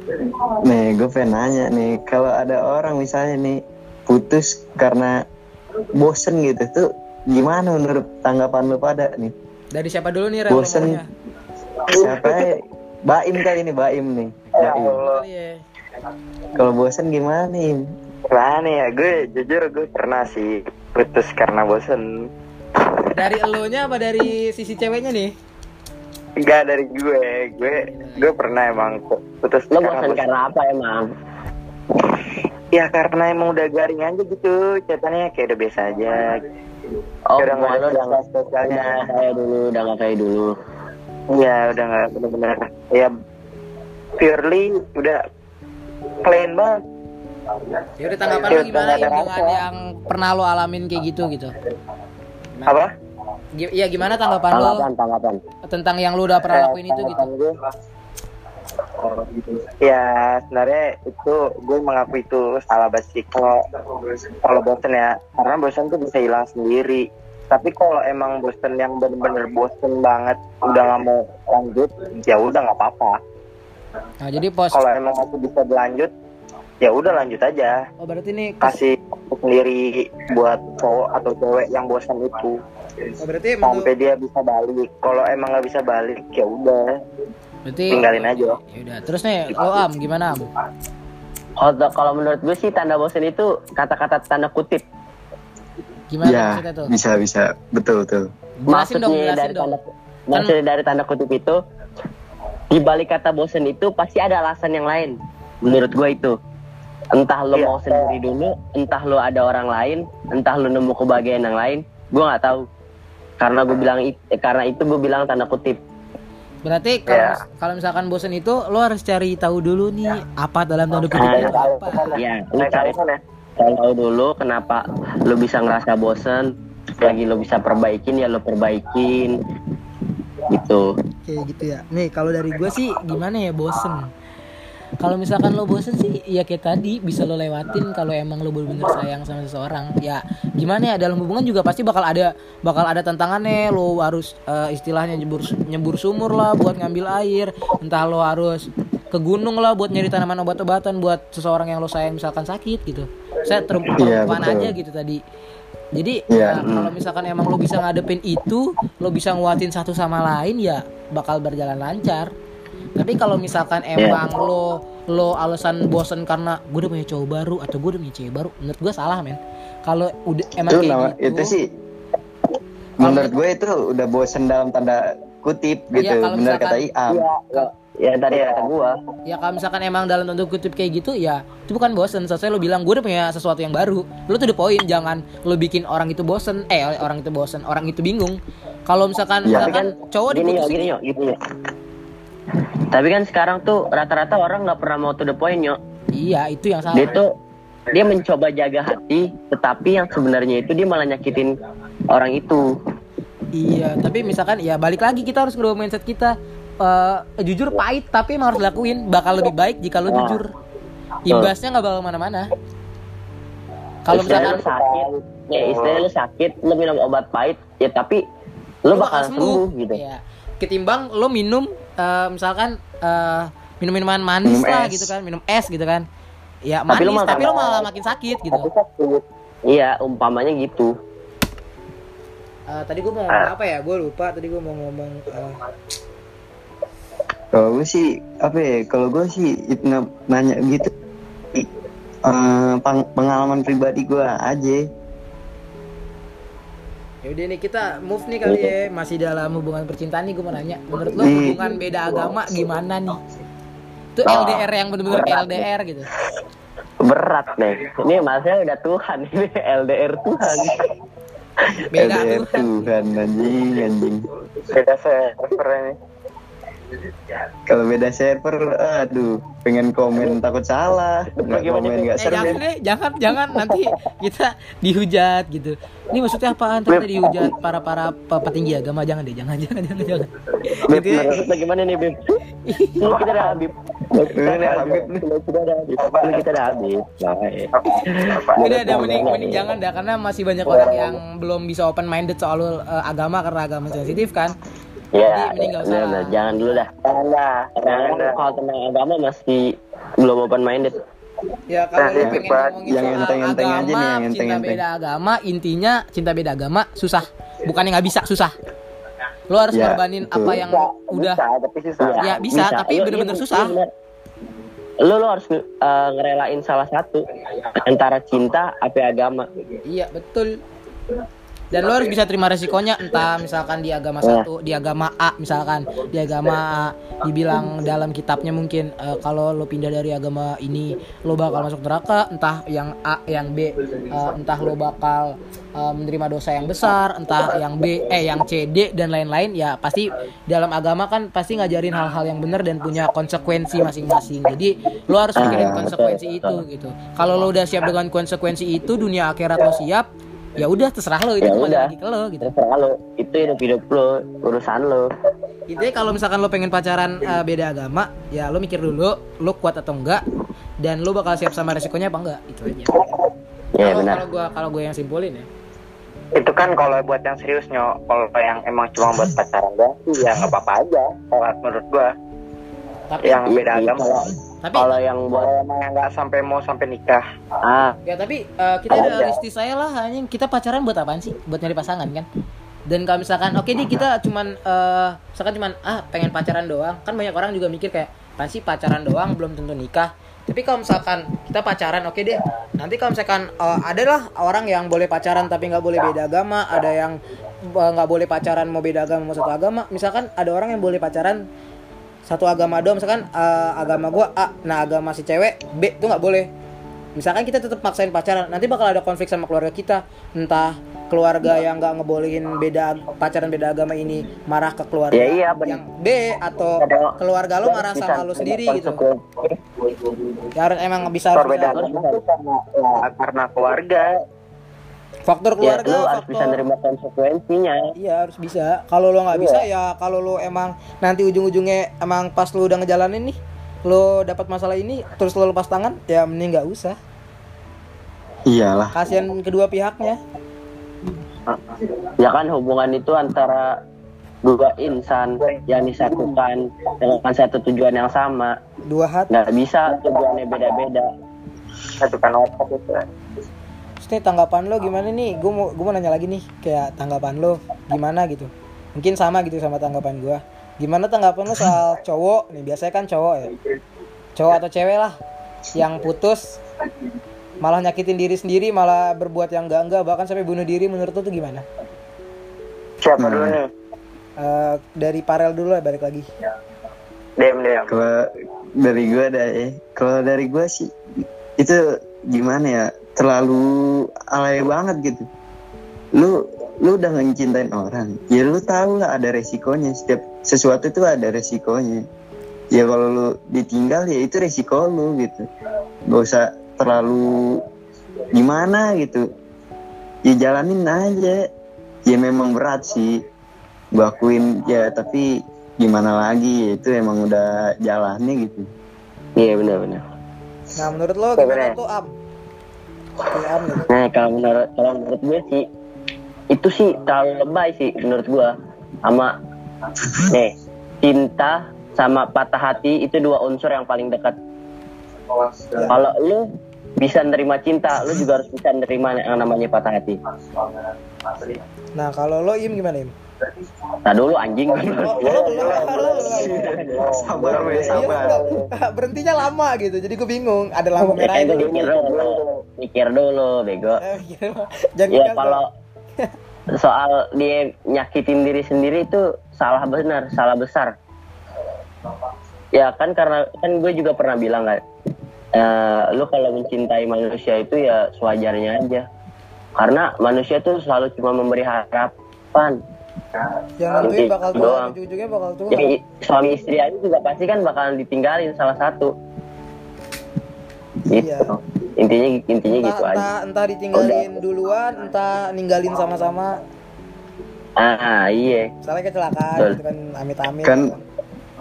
Nih gue pengen nanya nih. Kalau ada orang misalnya nih putus karena bosen gitu. Tuh gimana menurut tanggapan lu pada nih?
Dari siapa dulu nih Rel
bosen. siapa ya? Baim kali ini Baim nih. Baim.
Kali ya.
kalau bosen gimana nih
Gimana ya gue jujur gue pernah sih putus karena bosen.
Dari elonya apa dari sisi ceweknya nih?
Enggak dari gue. Gue gue pernah emang putus
Lo bosan karena apa emang?
Ya karena emang udah garing aja gitu catatannya kayak udah biasa aja.
Oh,
Kayak udah nggak ada
udah nggak
sosialnya.
udah nggak kayak dulu, udah nggak kayak dulu.
Iya udah nggak bener-bener. Ya purely udah plain banget.
Ya udah tanggapan
Ya,
lo gimana? yang dengan yang pernah lo alamin kayak gitu gitu? Gimana?
apa?
Iya gimana tanggapan lo
Tanggapan, tanggapan.
tentang yang lo udah pernah lakuin itu gitu
Tanggapan gue, ya sebenarnya itu gue mengaku itu salah basic kalau kalau bosen ya. Karena bosen tuh bisa hilang sendiri. Tapi kalau emang bosen yang bener-bener bosen banget udah nggak mau lanjut ya udah nggak apa-apa.
Nah jadi pos
kalau emang masih bisa berlanjut ya udah lanjut aja.
Oh berarti nih
kasih sendiri buat cowok atau cewek yang bosan itu.
Oh, berarti menurut-
sampai dia bisa balik. Kalau emang nggak bisa balik ya udah
berarti
tinggalin aja
ya udah terus nih lo am gimana am
Kalau kalau menurut gue sih tanda bosan itu kata-kata tanda kutip.
gimana
ya
maksudnya tuh
bisa bisa betul betul
jelasin dong
Maksudnya
jelasin
dari
dong
tanda maksudnya dari tanda kutip itu di balik kata bosan itu pasti ada alasan yang lain. Menurut gue itu. Entah lo
Iya.
mau sendiri dulu, entah lo ada orang lain, entah lo nemu kebahagiaan yang lain, gue nggak tahu. Karena gue bilang karena itu gue bilang tanda kutip.
Berarti kalau
Ya.
kalau misalkan bosen itu lo harus cari tahu dulu nih apa dalam tanda kutip
Nah,
itu apa
Ya, lo
naik
cari
alasan ya
cari tahu dulu kenapa lo bisa ngerasa bosan, lagi lo bisa perbaikin ya lo perbaikin. Gitu.
kayak gitu ya nih kalau dari gue sih gimana ya bosen kalau misalkan lo bosen sih ya kayak tadi bisa lo lewatin kalau emang lo bener-bener sayang sama seseorang. Ya gimana ya dalam hubungan juga pasti bakal ada bakal ada tantangannya. Lo harus eh, istilahnya nyebur nyebur sumur lah buat ngambil air. Entah lo harus ke gunung lah buat nyari tanaman obat-obatan buat seseorang yang lo sayang misalkan sakit gitu. Saya terus
Iya,
perempuan
betul.
aja gitu tadi. Jadi
Iya,
ya, kalau misalkan emang lo bisa ngadepin itu lo bisa nguatin satu sama lain ya bakal berjalan lancar tapi kalau misalkan
Iya.
emang lo lo alasan bosen karena gue udah punya cowok baru atau gue udah punya cewek baru menurut gue salah men kalau udah emang
itu
kayak
nama
gitu
itu sih menurut gue itu udah bosen dalam tanda kutip gitu
Iya, kalau
benar
misalkan-
kata Iam
Iya, ya tadi kata gua.
ya kalau misalkan emang dalam tanda kutip kayak gitu ya itu bukan bosen selesai lo bilang gue udah punya sesuatu yang baru lo tuh the poin jangan lo bikin orang itu bosen eh orang itu bosen orang itu bingung kalau misalkan
Iya.
misalkan cowok
gini yo,
diputusin
gini yo, gini yo. Tapi kan sekarang tuh rata-rata orang nggak pernah mau to the point yo.
iya itu yang salah
Dia tuh dia mencoba jaga hati, tetapi yang sebenarnya itu dia malah nyakitin orang itu.
Iya, tapi misalkan ya balik lagi kita harus ngerubah mindset kita. Eh, jujur pahit tapi emang harus dilakuin. Bakal lebih baik jika lo
Wah.
jujur. Imbasnya nggak bakal mana-mana. Kalau misalkan
lu sakit, ya istilahnya lu sakit, lu minum obat pahit, ya tapi lu bakal sembuh gitu.
Iya. Ketimbang lo minum eh, misalkan eh, minum minuman manis
Minum
lah
es.
gitu kan, minum es gitu kan. Ya
Tapi
manis,
lo malah
tapi lo malah makin sakit gitu.
Iya, umpamanya gitu.
Eh, tadi gue mau ngomong apa ya? Gue lupa. Tadi gue mau ngomong. eh,
kalau gue sih apa ya kalau gue sih nanya gitu peng- pengalaman pribadi gue aja
Yaudah nih kita move nih kali ya Masih dalam hubungan percintaan nih gue mau nanya Menurut lo
Nih.
hubungan beda agama gimana nih? Itu
Oh,
LDR yang bener-bener
berat.
LDR gitu
Berat nih. Ini maksudnya udah Tuhan ini LDR Tuhan.
Beda
LDR
Tuhan
Tuhan anjing anjing
beda server ini
kalau beda server aduh pengen komen takut salah nggak
Bagaimana,
komen nggak
Eh jangan deh, jangan, jangan Nanti kita dihujat gitu Ini maksudnya apaan? Ternyata dihujat para-para pe- petinggi agama Jangan deh, jangan, jangan, jangan, jangan
Beb,
Gitu ya.
gimana nih, Beb? Lu kita udah habis.
Ini nih, Habib
kita udah habis. Lu kita udah habis. Baik.
Udah, udah, mending, mending jangan dah Karena masih banyak orang yang belum bisa open minded soal eh, agama Karena agama sensitif kan
Ya, bener,
lah.
bener. jangan dulu dah.
jangan dah
Karena
jangan dah
kalau tentang agama masih belum open minded.
Ya kalau lu
Nah,
pengen ngomongin
yang
soal
enteng-enteng aja nih, yang
cinta
enteng-enteng.
beda agama, intinya cinta beda agama susah. Bukannya nggak bisa, susah. Lo harus
Ya,
ngorbanin
betul.
apa yang
Bisa,
udah.
bisa, tapi susah
Iya,
Ya, bisa, tapi
Lu-
bener-bener
iya,
susah.
iya, bener. Lu, lu harus eh, ngerelain salah satu antara cinta apa agama.
Iya betul. Dan lo harus bisa terima resikonya entah misalkan di agama
Ya.
satu, di agama A misalkan, di agama A dibilang dalam kitabnya mungkin eh, kalau lo pindah dari agama ini lo bakal masuk neraka, entah yang A, yang B, eh, entah lo bakal eh, menerima dosa yang besar, entah yang B, eh yang C, D dan lain-lain ya pasti dalam agama kan pasti ngajarin hal-hal yang benar dan punya konsekuensi masing-masing. Jadi lo harus mikirin
Ah,
konsekuensi itu gitu. Kalau lo udah siap dengan konsekuensi itu, dunia akhirat lo siap, ya udah terserah lo itu
Ya
kembali
udah.
lagi ke lo gitu.
Terserah lo, itu hidup hidup lo, urusan lo.
Intinya kalau misalkan lo pengen pacaran eh, beda agama, ya lo mikir dulu lo kuat atau enggak dan lo bakal siap sama resikonya apa enggak itu aja.
Ya
Kalau
benar.
kalau gua kalau gue yang simpulin ya.
itu kan kalau buat yang serius nyok kalau yang emang cuma buat pacaran doang ya nggak apa-apa aja kalau menurut gua
Tapi
yang beda agama
tapi
Kalau yang buat
emang yang nggak sampai mau sampai nikah
ah
ya tapi eh, kita
Ada.
realistis saya lah hanya kita pacaran buat apaan sih? Buat nyari pasangan kan? Dan kalau misalkan oke nih kita cuman eh misalkan cuman ah pengen pacaran doang, kan banyak orang juga mikir kayak sih pacaran doang belum tentu nikah. Tapi kalau misalkan kita pacaran oke deh. Nanti kalau misalkan eh, ada lah orang yang boleh pacaran tapi nggak boleh beda agama, ada yang eh, nggak boleh pacaran mau beda agama mau satu agama. Misalkan ada orang yang boleh pacaran satu agama doang misalkan eh, agama gua A, nah agama si cewek B itu nggak boleh. Misalkan kita tetap maksain pacaran, nanti bakal ada konflik sama keluarga kita. Entah keluarga yang nggak ngebolehin beda pacaran beda agama ini marah ke keluarga
Ya, iya, bener.
yang B atau
Ada-
keluarga lo marah
bisa
sama lo sendiri gitu. Ya harus emang bisa harus
perbedaan ya, karena keluarga
faktor
Ya,
keluarga,
lu harus bisa nerima konsekuensinya.
Iya harus bisa. Kalau lo nggak bisa ya kalau lo emang nanti ujung-ujungnya emang pas lo udah ngejalanin nih lo dapat masalah ini terus lo lepas tangan ya mending nggak usah.
Iyalah.
Kasihan kedua pihaknya.
Ya kan hubungan itu antara dua insan yang disatukan dengan satu tujuan yang sama.
Dua hati
nggak bisa tujuannya beda-beda.
Satukan otak itu
Nih tanggapan lo gimana nih? Gue mau gue mau nanya lagi nih kayak tanggapan lo gimana gitu? Mungkin sama gitu sama tanggapan gue. Gimana tanggapan lo soal cowok? Nih biasanya kan cowok ya. Cowok atau cewek lah yang putus malah nyakitin diri sendiri malah berbuat yang enggak enggak bahkan sampai bunuh diri menurut lo tuh gimana?
siapa
Hmm.
dulu nih
Eh, dari Parel dulu lah balik lagi.
dem dem
kalau dari gua ada ya kalau dari gua sih itu gimana ya terlalu alay banget gitu. Lu lu udah ngecintain orang. Ya lu tahu lah ada resikonya. Setiap sesuatu itu ada resikonya. Ya kalau lu ditinggal ya itu resiko lu gitu. Gak usah terlalu gimana gitu. Ya jalanin aja. Ya memang berat sih. Gua akuin ya tapi gimana lagi? Itu emang udah jalannya gitu.
Iya benar-benar.
Nah menurut lo gimana tuh Am? Nih.
nah kalau menurut kalau menurut gue sih itu sih terlalu lebay sih menurut gue sama nih cinta sama patah hati itu dua unsur yang paling dekat kalau lu bisa nerima cinta lu juga harus bisa nerima yang namanya patah hati
Nah kalau lo Im gimana Im?
Nah dulu anjing
Oh,
sabar
Iya,
sabar
berhentinya lama gitu jadi gue bingung ada lampu
ya
merah
kan
itu
gue mikir dulu mikir dulu bego
Eh, gitu. jangan
ya
gitu.
kalau soal dia nyakitin diri sendiri itu salah benar salah besar ya kan karena kan gue juga pernah bilang kan eh, lu kalau mencintai manusia itu ya sewajarnya aja karena manusia tuh selalu cuma memberi harapan
yang
Gitu
bakal tua
doang.
ujung-ujungnya bakal tua.
Ya, i- suami istri aja juga pasti kan bakalan ditinggalin salah satu. Gitu.
Iya.
intinya intinya
entah,
gitu aja.
entah, entah ditinggalin duluan entah ninggalin sama-sama.
Ah iya.
Misalnya kecelakaan
Betul.
gitu kan amit-amit
kan.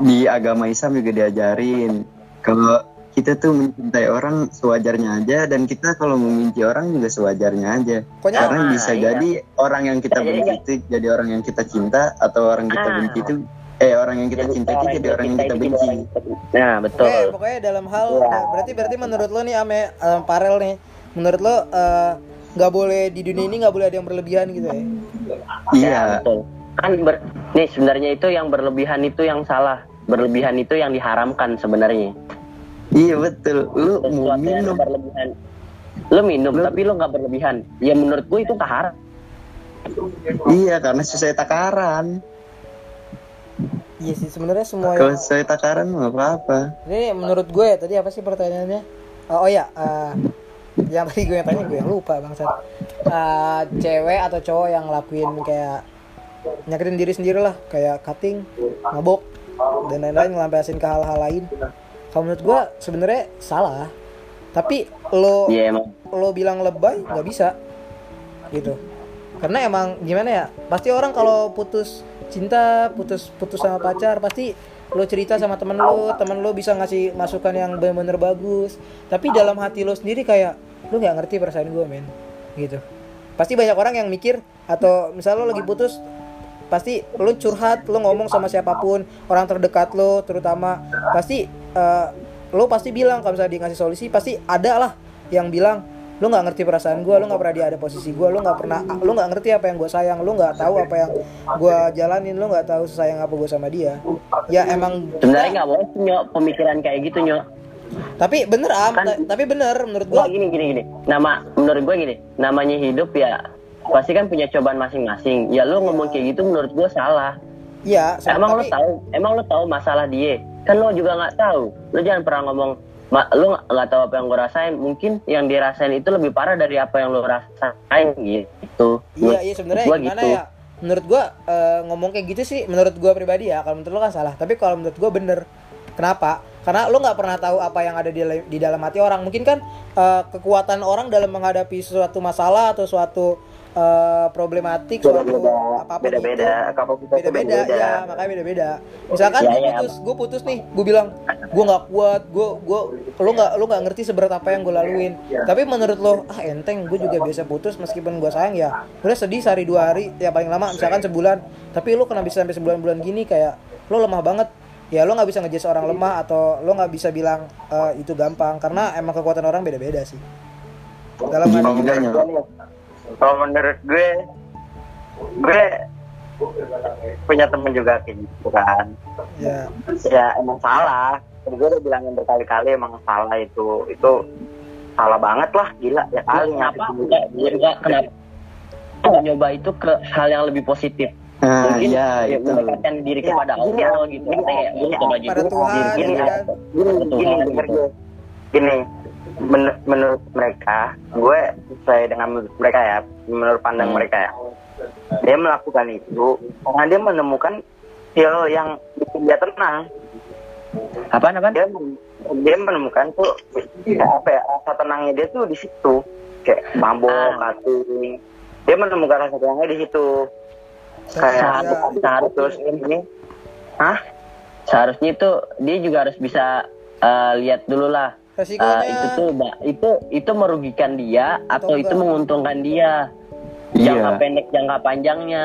di agama Islam juga diajarin kalau kita tuh mencintai orang sewajarnya aja dan kita kalau membenci orang juga sewajarnya aja.
Pokoknya
karena
Ah,
bisa
iya.
jadi orang yang kita
Jadi
benci
nggak-
itu jadi orang yang kita cinta atau orang yang kita
Ah.
benci itu eh orang yang kita cinta itu jadi orang yang kita
jadi
benci.
nah betul.
Oke, pokoknya dalam hal nah, berarti berarti menurut lo nih Ame eh, Parel nih, menurut lo eh, nggak boleh di dunia ini nggak boleh ada yang berlebihan gitu ya?
iya.
Betul. Kan ber- nih sebenarnya itu yang berlebihan itu yang salah. Berlebihan itu yang diharamkan sebenarnya
iya betul. Lu mau minum.
berlebihan. Lu minum
Lu-
tapi lu nggak berlebihan. Ya menurut gue itu haram
iya karena sesuai takaran.
Iya sih sebenarnya semua
kalau
yang
sesuai takaran nggak apa-apa.
Ini menurut gue ya tadi apa sih pertanyaannya? Oh, oh ya, eh, yang tadi gue yang tanya gue yang lupa bangsat. Eh, cewek atau cowok yang ngelakuin kayak nyakitin diri sendiri lah, kayak cutting, mabok dan lain-lain ngelampiasin ke hal-hal lain. Kalau menurut gue sebenarnya salah. Tapi lo
ya emang.
lo bilang lebay nggak bisa. Gitu. Karena emang gimana ya pasti orang kalau putus cinta putus putus sama pacar pasti lo cerita sama temen lo temen lo bisa ngasih masukan yang bener-bener bagus. Tapi dalam hati lo sendiri kayak lo nggak ngerti perasaan gue men. Gitu. Pasti banyak orang yang mikir atau misal lo lagi putus pasti lo curhat lo ngomong sama siapa pun orang terdekat lo terutama. Pasti eh, lo pasti bilang kalau misalnya dia ngasih solusi pasti ada lah yang bilang lo nggak ngerti perasaan gue lo nggak pernah dia ada posisi gue lo nggak pernah lo nggak ngerti apa yang gue sayang lo nggak tahu apa yang gue jalanin lo nggak tahu sayang apa gue sama dia. Ya emang
sebenarnya nggak boleh nyok pemikiran kayak gitu nyok.
Tapi bener am
Kan-
ta- tapi bener menurut gue
gini gini gini. Nama menurut gue gini, namanya hidup ya pasti kan punya cobaan masing-masing. Ya lu ngomong kayak gitu menurut gue salah.
ya so-
emang lu
tapi-
tahu, emang lu tahu masalah dia. Kan lu juga nggak tahu. Lu jangan pernah ngomong Ma, lu nggak tahu apa yang gue rasain. Mungkin yang dirasain itu lebih parah dari apa yang lu rasain gitu.
Iya iya sebenarnya gimana
gitu.
ya? Menurut gua eh, ngomong kayak gitu sih menurut gua pribadi ya. Kalau menurut lo kan salah. Tapi kalau menurut gua bener. Kenapa? Karena lo nggak pernah tahu apa yang ada di, di dalam hati orang. Mungkin kan eh, kekuatan orang dalam menghadapi suatu masalah atau suatu eh, problematik, suatu apa pun
beda-beda.
Itu
kapasitasnya
beda-beda. ya makanya beda-beda. Misalkan
Ya,
gue
ya.
putus gue putus nih gue bilang gue nggak kuat gue gue lo nggak lo nggak ngerti seberat apa yang gue laluin. Tapi menurut lo ah enteng gue juga biasa putus meskipun gue sayang. Ya udah sedih sehari dua hari ya paling lama misalkan sebulan. Tapi lo kena bisa sampai sebulan-bulan gini kayak lo lemah banget. Ya lo nggak bisa ngejudge orang lemah atau lo nggak bisa bilang eh, itu gampang. Karena emang kekuatan orang beda-beda sih. Dalam hal
nyok
kalau menurut gue gue punya temen juga kayak gitu kan.
Ya.
Ya emang salah. Gue udah bilangin berkali-kali emang salah itu. Itu salah banget lah gila ya kali.
Kenapa?
Nyakitin
enggak enggak kenapa? Nggak nyoba itu ke hal yang lebih positif.
Nah
mungkin
ya
ya,
itu.
mendekatkan diri
Ya,
kepada
gini,
Allah gitu.
Gini,
Kita ya,
gini,
coba aja
pada
diri
Tuhan
gini,
ya kan
gini
Betul,
gini
gitu.
denger gue gini men- menurut mereka gue sesuai dengan mereka ya menurut pandang
Hmm.
mereka ya. Dia melakukan itu karena dia menemukan hal yang bikin dia tenang.
Apaan apaan?
Dia dia menemukan tuh ya, apa ya rasa tenangnya dia tuh di situ. Kayak mabok
Ah.
kating dia menemukan rasa tenangnya di situ. Kayak
Ya.
saat terus ini. Hah?
Seharusnya itu dia juga harus bisa eh, lihat dulu lah
Resikonya
itu tuh Mbak, itu itu merugikan dia atau,
Atau
itu menguntungkan dia
Iya.
jangka pendek jangka panjangnya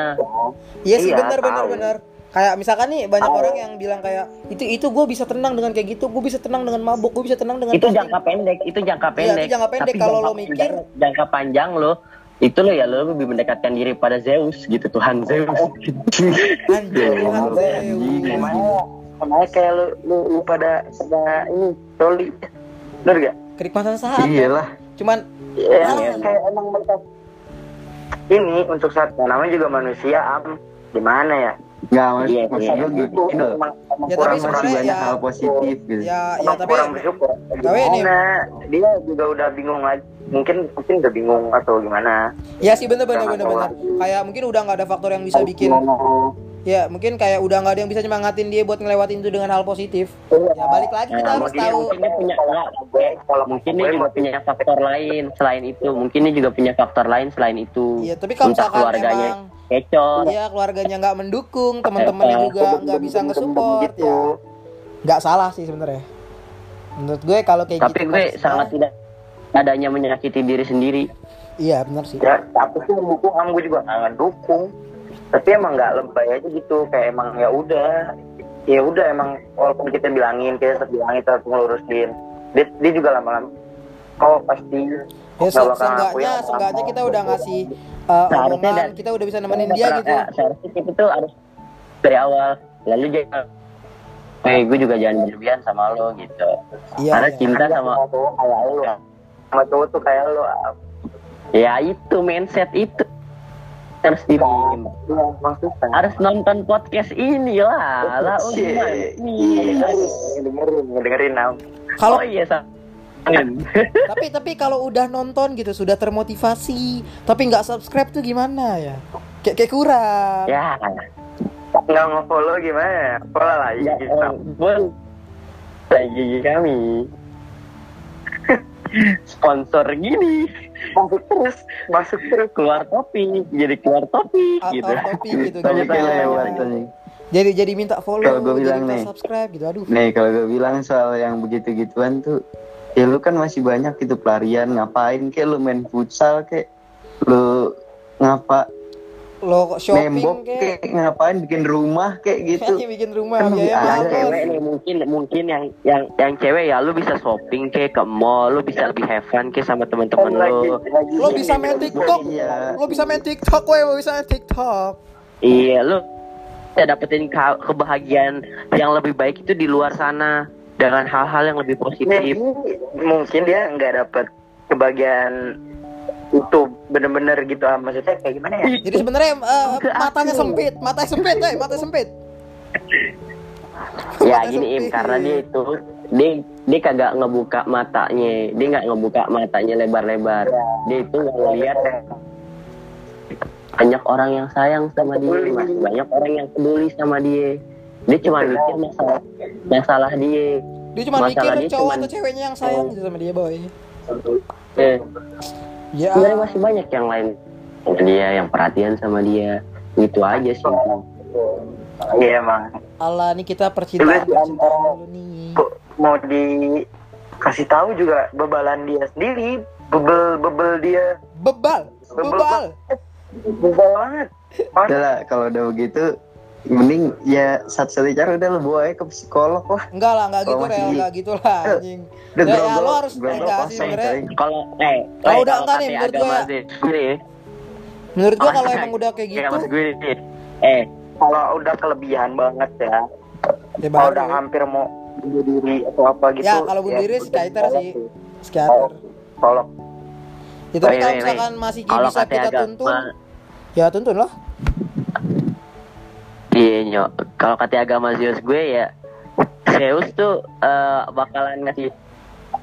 Iya sih
Iya,
benar benar
tahu.
benar. Kayak misalkan nih banyak
Tahu.
orang yang bilang kayak itu itu gue bisa tenang dengan kayak gitu, gue bisa tenang dengan mabuk, gue bisa tenang dengan
itu
posting."
jangka pendek itu jangka
Iya,
pendek
itu jangka pendek.
Tapi
Kalau lo mikir-
jangka panjang lo itu lo ya lo lebih mendekatkan diri pada Zeus gitu Tuhan Zeus
Anjir,
Ya,
Tuhan,
Allah,
Zeus.
kayak lu lu, lu pada pada ini Rolly bener gak
Kenikmatan saat.
iyalah.
Cuman
ya,
Ah.
kayak emang mereka ini untuk saat namanya juga manusia am. Gimana ya?
Nggak mas
Iya,
maksud
iya.
gitu.
Emang- emang
Ya,
kurang
tapi
masih banyak
ya-
hal positif gitu.
ya ya tapi
kurang bersyukur.
tapi ini-
dia juga udah bingung lagi. Mungkin mungkin udah bingung atau gimana?
Ya sih bener bener bener bener. Kayak mungkin udah nggak ada faktor yang bisa bikin ya mungkin kayak udah nggak ada yang bisa nyemangatin dia buat ngelewatin itu dengan hal positif. Ya balik lagi kita
Nah,
harus
mungkin,
tahu.
mungkin dia punya enggak,
kalau
mungkin dia juga punya faktor lain selain itu mungkin dia juga punya faktor lain selain itu
Iya, tapi kalau
entah
misalkan
keluarganya
emang
kecot
Iya keluarganya nggak mendukung, teman-temannya juga nggak bisa nge-support ya. Nggak salah sih sebenarnya. Menurut gue kalau kayak
tapi
gitu
gue sangat tidak adanya menyakiti diri sendiri
Iya benar sih.
ya tapi sih mendukung am gue juga nggak ngedukung tapi emang nggak lebay aja gitu kayak emang ya udah ya udah emang walaupun kita bilangin kita tetap bilangin tetap ngelurusin dia, dia juga lama-lama kau pasti
Ya se seenggaknya, seenggaknya kita udah ngasih uh,
Seharusnya
omongan,
dan-
kita udah bisa nemenin dia gitu.
Ya, seharusnya kita tuh harus dari awal lalu jangan Eh, gue juga jangan berlebihan sama lo gitu.
Iya.
Karena
iya.
cinta sama
cowok kayak lu sama cowok tuh kayak lu Am.
ya itu mindset itu harus di
Iya, maksudnya
harus nonton podcast ini lah lah oh gimana nih
dengerin dengerin.
Kalau
oh iya sa
tapi tapi kalau udah nonton gitu sudah termotivasi, tapi nggak subscribe tuh gimana ya? Kayak kayak kurang.
ya.
Nggak nge-follow gimana follow lah
ya
gitu
pun lagi kami. Sponsor gini
masuk terus masuk terus
keluar topik jadi keluar topik
Out
gitu
of topic gitu. gitu.
yang lewat
Jadi jadi minta follow,
Kalau gua
jadi
bilang
minta
nih.
subscribe gitu. Aduh.
nih kalau gue bilang soal yang begitu gituan tuh ya lu kan masih banyak gitu pelarian ngapain kayak lu main futsal kayak lu ngapa
Lo shopping
nembok
kayak
kayak ngapain bikin rumah kayak gitu
kayaknya bikin rumah
Kan
biaya
ada
cewek nih mungkin mungkin yang yang yang cewek ya lu bisa shopping kayak ke mall lu bisa lebih have fun kayak sama teman-teman lu
Lo bisa main TikTok.
Iya.
Lo bisa main TikTok, weh, lo bisa main TikTok.
iya lu bisa dapetin ke- kebahagiaan yang lebih baik itu di luar sana dengan hal-hal yang lebih positif
mungkin dia nggak dapet kebahagiaan itu bener-bener gitu ah. maksudnya kayak gimana ya?
Jadi sebenarnya eh,
Enggak,
matanya sempit, matanya sempit, eh, mata sempit.
ya
Mata
gini im
sempit.
karena dia itu dia dia kagak ngebuka matanya dia nggak ngebuka matanya lebar-lebar. Dia itu nggak ngeliat banyak orang yang sayang sama dia masih banyak orang yang peduli sama dia. Dia cuma mikir masalah masalah dia.
Dia cuma mikir
dia
cowok
cuman-
atau ceweknya yang sayang gitu sama dia, boy.
eh,
Ya.
sebenarnya masih banyak yang lain. Sama dia yang perhatian sama dia. Gitu aja sih.
Iya emang.
Allah nih kita percintaan, dulu nih.
Kok mau dikasih tahu juga bebalan dia sendiri? Bebel bebel dia.
Bebal, bebal.
bebel banget.
Udah lah, kalau udah begitu, mending ya satu-satu cara udah lu bawa ke psikolog lah.
Enggak lah, enggak gitu
Oh,
Rel,
masih-
enggak gitu lah anjing.
Udah
Ya, ya, lo harus enggak sih.
Kalau eh
Kalau
eh,
udah enggak nih,
kata
menurut
gue nih,
Menurut gua kalau emang udah kayak gitu,
gue nih, eh
kalau udah kelebihan banget ya
ya
kalau udah hampir mau bunuh diri atau apa gitu
Ya, kalau bunuh diri psikiater sih. Psikiater.
tolong
Ya, tapi
Wait,
kalau misalkan masih
kalau
bisa kita tuntun, ya tuntun lah.
Iya nyok, kalau kata agama Zeus gue ya Zeus tuh eh, bakalan ngasih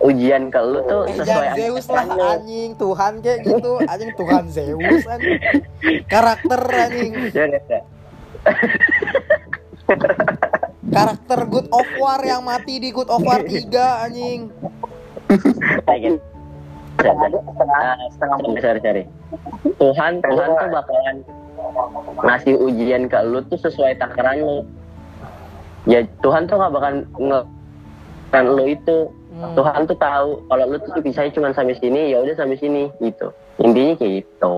ujian ke lu tuh
Eh,
sesuai
Zeus lah anjing, Tuhan kayak gitu, anjing Tuhan Zeus anjing. Karakter anjing,
Ya, ya, ya.
karakter God of War yang mati di God of War 3 anjing.
Gitu. Ah, sorry. Tuhan, Tuhan tuh bakalan ngasih ujian ke lu tuh sesuai takaran lu. Ya Tuhan tuh nggak bakal nge kan lu itu.
Hmm.
Tuhan tuh tahu kalau lu tuh bisa cuma sampai sini, ya udah sampai sini gitu. Intinya kayak gitu.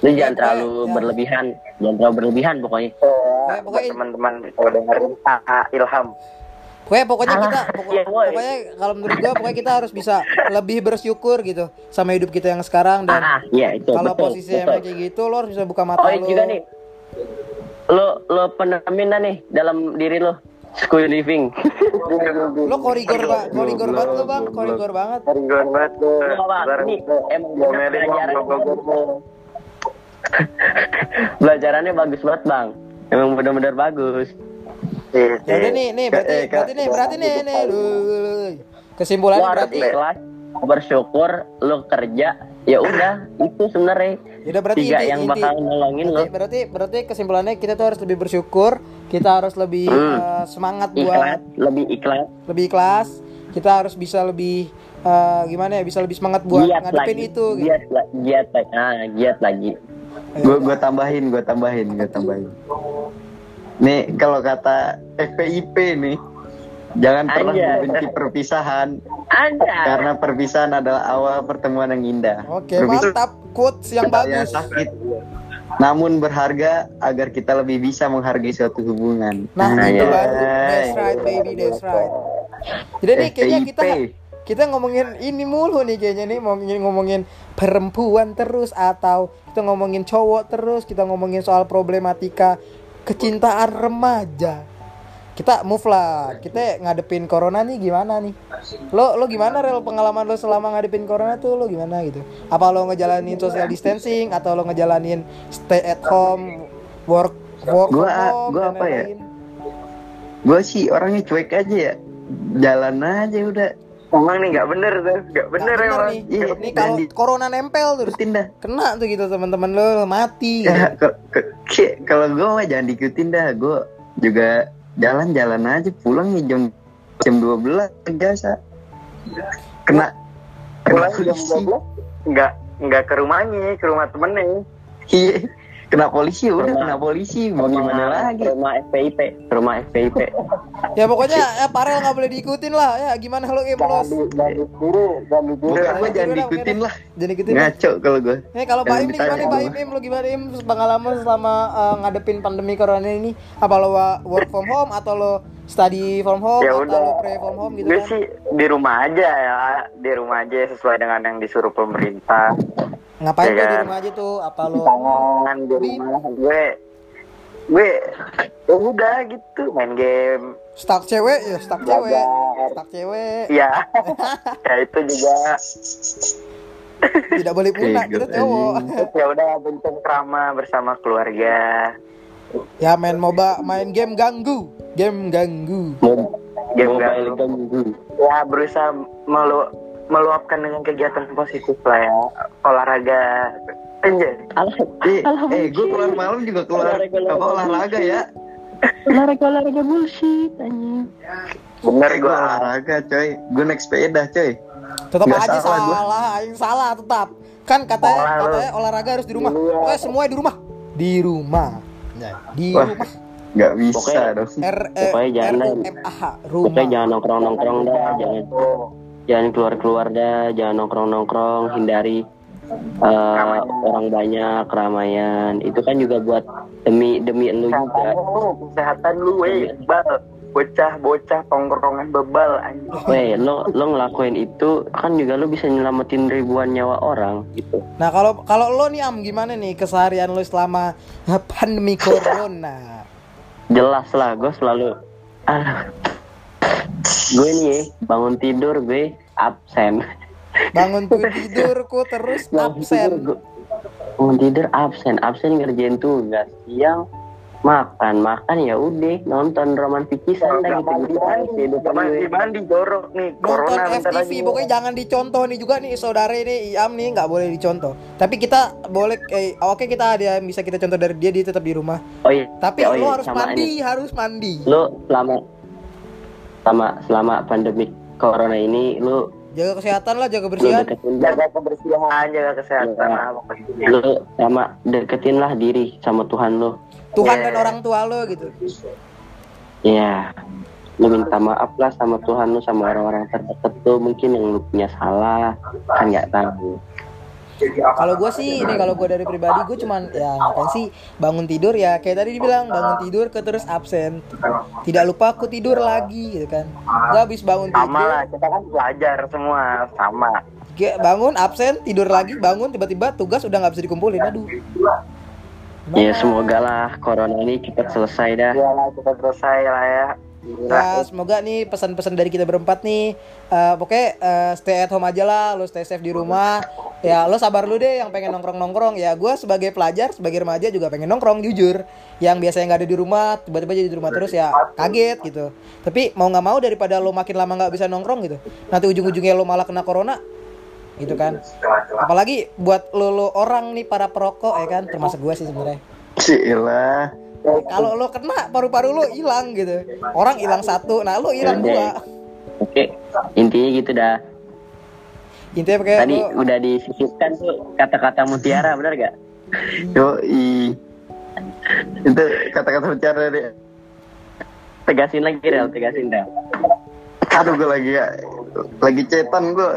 Lu
Ya,
jangan terlalu
ya.
berlebihan, jangan terlalu berlebihan pokoknya.
Eh,
Pokoknya-
teman-teman kalau dengerin AA Ilham
Pokoknya pokoknya
Alah,
kita pokok-
iya, woy.
pokoknya kalau menurut gua pokoknya kita harus bisa lebih bersyukur gitu sama hidup kita yang sekarang dan
Ah, iya itu
kalau
betul.
posisi
betul.
emang kayak gitu lo harus bisa buka mata
Oh
lo.
juga nih, lo lo penemin dah nih dalam diri lo. School living.
Lo korigor ba korigor banget lo bang, korigor banget.
Ringan banget tuh.
Lo Ini emang. Pelajarannya bagus banget bang. Emang benar-benar bagus.
Ya udah
iya.
nih, nih berarti
Eh,
berarti nih berarti nih nih lu, lu, lu, lu.
Harus
berarti
ikhlas, bersyukur, lo kerja. Ya udah, itu sebenarnya
ya udah berarti
tiga
inti,
yang
inti.
bakal nolongin lo.
Berarti, berarti kesimpulannya kita tuh harus lebih bersyukur, kita harus lebih
Hmm.
eh, semangat
Ikhlas,
buat
lebih ikhlas.
lebih ikhlas, kita harus bisa lebih eh, gimana ya, bisa lebih semangat buat
giat
ngadepin
lagi,
itu gitu.
giat, la- giat, lagi. ah, giat lagi.
Ya
Gue
udah.
gue tambahin, gue tambahin, gue tambahin. Nih kalau kata FPIP nih, jangan pernah
Anjay.
membenci perpisahan
Anda.
karena perpisahan adalah awal pertemuan yang indah.
Oke,
Perpisahan
mantap. Quotes yang bagus.
sakit, namun berharga agar kita lebih bisa menghargai suatu hubungan.
Nah,
Nah,
itu
ya.
baru. That's right, baby, that's right. Jadi nih kayaknya kita kita ngomongin ini mulu nih kayaknya nih ngomongin ngomongin perempuan terus atau kita ngomongin cowok terus, kita ngomongin soal problematika kecintaan remaja. Kita move lah. Kita ngadepin corona nih gimana nih? Lo lo gimana rel pengalaman lo selama ngadepin corona tuh lo gimana gitu? Apa lo ngejalanin social distancing atau lo ngejalanin stay at home, work work
Gua-
home
gua apa ya?
lain-lain?
Gue sih orangnya cuek aja ya, jalan aja udah.
Emang nih nggak bener tuh, nggak bener
Nggak
emang.
nih.
Iya,
Ini kalau
di-
corona nempel terus
Ikutin dah.
kena tuh gitu teman-teman lo mati. Gitu.
Ya, ke- ke- ke- kalau gue mah jangan diikutin dah. Gue juga jalan-jalan aja pulang nih jam jam 12 biasa. Kena kena
Pulang jam
polisi.
12 nggak nggak ke rumahnya, ke rumah temennya.
Iya. Kena polisi udah
Rumah-
kena polisi mau gimana lagi?
Rumah FPIP, rumah FPIP.
Ya pokoknya ya Parel nggak boleh diikutin lah. Ya gimana lo Im
Jangan
los?
jangan ditiru, jangan ditiru.
Bukan gue
Jangan
jangan diikutin lah.
Jadi ikutin.
Ngaco kalau gue.
Nih kalau Pak
Jangan
Im gimana Pak. Im, Im lo gimana Im pengalaman selama eh, ngadepin pandemi corona ini? Apa lo work from home atau lo study from home
Ya
atau
udah.
lo pray from home gitu
Gue
kan?
sih di rumah aja ya, di rumah aja sesuai dengan yang disuruh pemerintah.
Ngapain
Ya
di
kan?
rumah aja tuh? Apa lo
Tangan di rumah gue, gue ya udah gitu main game.
stuck cewek ya stuck cewek, stuck cewek.
Ya, ya itu juga.
Tidak boleh punah
Bego,
kita cowok.
anjing.
Ya udah bentuk drama bersama keluarga.
Ya main moba, main game ganggu, game ganggu.
Game
Mobile
gak
ganggu.
ya berusaha melu meluapkan dengan kegiatan positif lah ya olahraga
Alah,
Eh, eh gue keluar malam juga keluar
Olahraga,
apa
olahraga.
ya.
olahraga olahraga bullshit anjing.
bener
Eh, gue olahraga coy. Gue naik sepeda coy.
Tetap
Nggak
aja
salah
salah, salah tetap. Kan katanya
lu.
katanya olahraga harus di rumah.
Iya.
Pokoknya semua di rumah. Di rumah. Ya, di
Wah.
rumah.
nggak bisa
Pokoknya-
dong
R eh,
Pokoknya jangan. Pokoknya jangan nongkrong nongkrong dah, jangan jangan keluar keluar dah, jangan nongkrong nongkrong, hindari eh, orang banyak keramaian. Itu kan juga buat demi demi lu juga.
kesehatan lu weh bal bocah bocah tongkrongan bebal anjing
Weh, lo lo ngelakuin itu kan juga lo bisa nyelamatin ribuan nyawa orang gitu.
Nah kalau kalau lo nih am gimana nih keseharian lo selama pandemi corona?
Jelas lah, gue selalu ah gue nih bangun tidur gue absen.
Bangun tidurku terus
Bangun
absen.
bangun tidur absen, absen ngerjain tugas. Siang makan, makan ya udah nonton romantis kisah dah gitu gitu
mandi mandi jorok nih
Nonton
corona bentar
FTV
lagi
pokoknya jangan dicontoh nih juga nih saudara ini Iam nih nggak boleh dicontoh. Tapi kita boleh eh, oke kita ada yang bisa kita contoh dari dia dia tetap di rumah.
Oh iya.
Tapi
oh
lo
iya,
harus
sama
mandi, harus mandi.
Lo selama selama selama pandemi corona ini lo
Jaga kesehatan lah, jaga
lo
kebersihan.
deketin
jaga kebersihan jaga kesehatan
Iya.
lah pokoknya
lo sama deketin lah diri sama Tuhan lo
Tuhan
Iya.
dan orang tua lo gitu.
ya lo minta maaf lah sama Tuhan lo sama orang-orang terdekat lo mungkin yang lo punya salah kan nggak tahu
Kalau gue sih ini kalau gue dari pribadi gue cuman ya ngapain sih bangun tidur ya kayak tadi dibilang bangun tidur ke terus absen. Tidak lupa aku tidur lagi gitu kan. Gue habis bangun
sama
tidur,
lah kita kan belajar semua sama
Ge- bangun absen tidur lagi bangun tiba-tiba tugas udah nggak bisa dikumpulin. Aduh.
ya semoga lah corona ini cepat selesai dah
ya lah kita selesai lah ya.
Nah, semoga nih pesan-pesan dari kita berempat nih, eh, pokoknya eh, stay at home aja lah, lo stay safe di rumah. Ya, lo sabar lu deh yang pengen nongkrong-nongkrong. Ya, gue sebagai pelajar, sebagai remaja juga pengen nongkrong jujur. Yang biasanya nggak ada di rumah, tiba-tiba jadi di rumah terus ya kaget gitu. Tapi mau nggak mau daripada lo makin lama nggak bisa nongkrong gitu, nanti ujung-ujungnya lo malah kena corona, gitu kan. Apalagi buat lo, lo orang nih para perokok ya kan, termasuk gue sih sebenarnya.
Cilah.
Kalau lo kena paru-paru lo hilang gitu. Orang hilang satu, nah lo hilang dua.
oke intinya gitu dah
Intinya pakai
tadi
lo
udah disisipkan tuh kata-kata mutiara benar gak
Yo itu kata-kata bicara deh.
tegasin lagi Rel tegasin dah
Aduh gue lagi ya, lagi cetan gue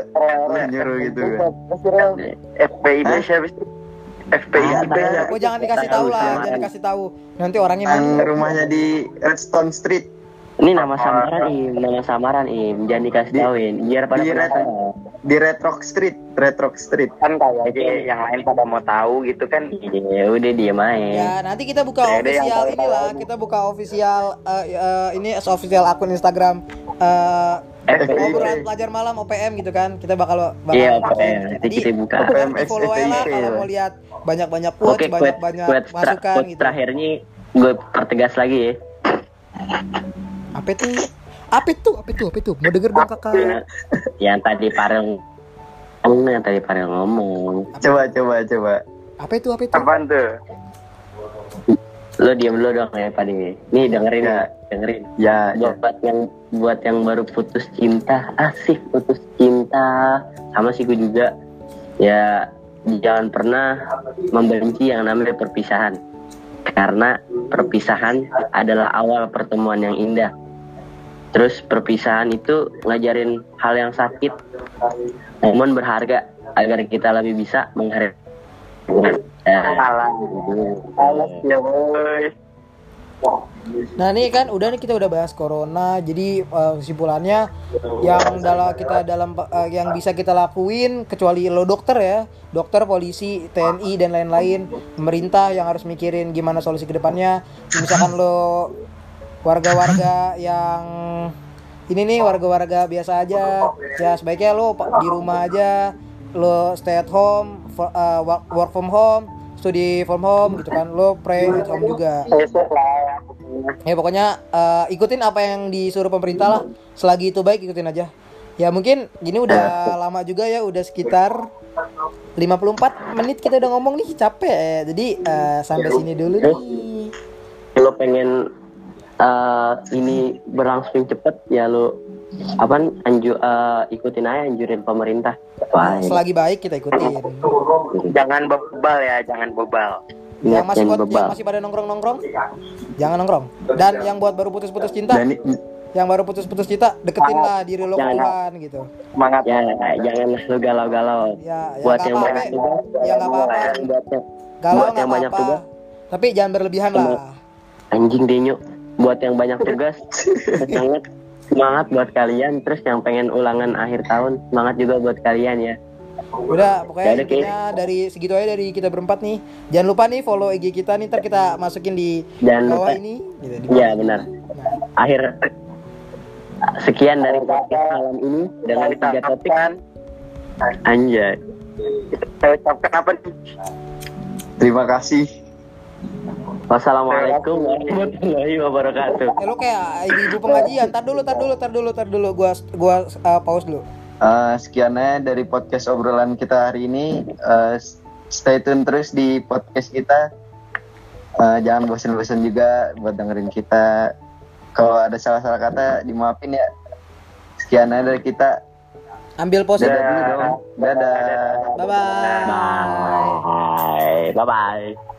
nyuruh gitu gue.
FPI Indonesia habis itu. FPI
Ah,
Indonesia.
Oh jangan dikasih tahu lah, jangan dikasih tahu. Nanti orangnya malu.
rumahnya di Redstone Street.
ini nama samaran im nama samaran im jangan dikasih
Di-
tauin biar pada
di
penasaran
di Red Rock Street, Red Rock Street.
kan kayaknya yang lain pada mau tahu gitu kan
ya udah dia main
Ya nanti kita buka
Ya,
official inilah, kita buka official eh, eh, ini official akun Instagram eh Obrolan pelajar malam OPM gitu kan. Kita bakal bakal
Iya, OPM. Nanti
Jadi,
kita buka.
OPM
follow aja lah
FPI,
kalau mau lihat banyak-banyak
oke
quotes,
quote
banyak-banyak
quote, tra-
masukan
quote
gitu.
terakhirnya gue pertegas lagi ya
Apa itu? Apa itu? Apa itu? Apa itu? Mau denger dong kakak?
yang tadi Farel ngomong yang tadi Farel ngomong
Coba coba coba.
Apa itu? Apa itu?
apaan tuh
lo diam dulu dong ya Pak nih nih dengerin
Ya.
ya dengerin.
Ya, ya.
buat yang buat yang baru putus cinta asik putus cinta. Sama sih gue juga. Ya jangan pernah membenci yang namanya perpisahan. Karena perpisahan adalah awal pertemuan yang indah. Terus perpisahan itu ngajarin hal yang sakit. Namun berharga agar kita lebih bisa menghargai
Nah ini kan udah nih kita udah bahas corona, jadi eh, kesimpulannya yang dalam kita dalam eh, yang bisa kita lakuin kecuali lo dokter ya, dokter, polisi, TNI dan lain-lain, pemerintah yang harus mikirin gimana solusi ke depannya. Misalkan lo warga-warga yang ini nih warga-warga biasa aja, ya sebaiknya lo di rumah aja, lo stay at home, for- eh, work- work from home, studi from home gitu kan, lo pray at home juga.
besok lah
Ya pokoknya eh, ikutin apa yang disuruh pemerintah lah. Selagi itu baik ikutin aja. Ya mungkin gini udah lama juga ya, udah sekitar 54 menit kita udah ngomong nih capek. Jadi eh, sampai sini dulu nih.
lo pengen eh, ini berlangsung cepet ya lo apa anju eh, ikutin aja anjurin pemerintah. Wah,
Selagi baik kita ikutin.
jangan bebal ya jangan bebal.
Yang masih
jangan
buat
bebal.
yang masih pada nongkrong nongkrong jangan nongkrong. Dan yang buat baru putus-putus cinta?
Dan
yang baru putus-putus cinta deketin lah diri lo ke
Jangan.
Tuhan gitu.
Semangat.
Ya, janganlah lu galau-galau.
ya ya
Buat yang banyak tugas,
ya nggak apa-apa.
buat yang,
galau
buat yang banyak tugas.
tapi jangan berlebihan lah.
Anjing denyo. Buat yang banyak tugas, semangat semangat buat kalian. Terus yang pengen ulangan akhir tahun, semangat juga buat kalian ya.
udah pokoknya
Ya
intinya dari segitu aja dari kita berempat nih jangan lupa nih follow IG kita nih ntar kita masukin di
Jangan
bawah
lupa.
ini gitu, di
Iya
bawah.
benar.
Nah,
Akhir sekian dari podcast malam ini dengan tiga topik. Anjay.
saya ucapkan apa nih
terima kasih.
Wassalamualaikum warahmatullahi wabarakatuh.
eh lu kayak ibu-ibu pengajian tar dulu tar dulu tar dulu tar dulu gua gua uh, pause dulu
Eh, sekiannya dari podcast obrolan kita hari ini. Eh, stay tune terus di podcast kita. Eh, jangan bosan-bosan juga buat dengerin kita. Kalau ada salah-salah kata dimaafin ya. Sekiannya dari kita.
ambil pause
Dadah dulu dong. Dadah.
bye bye
Bye. Bye bye.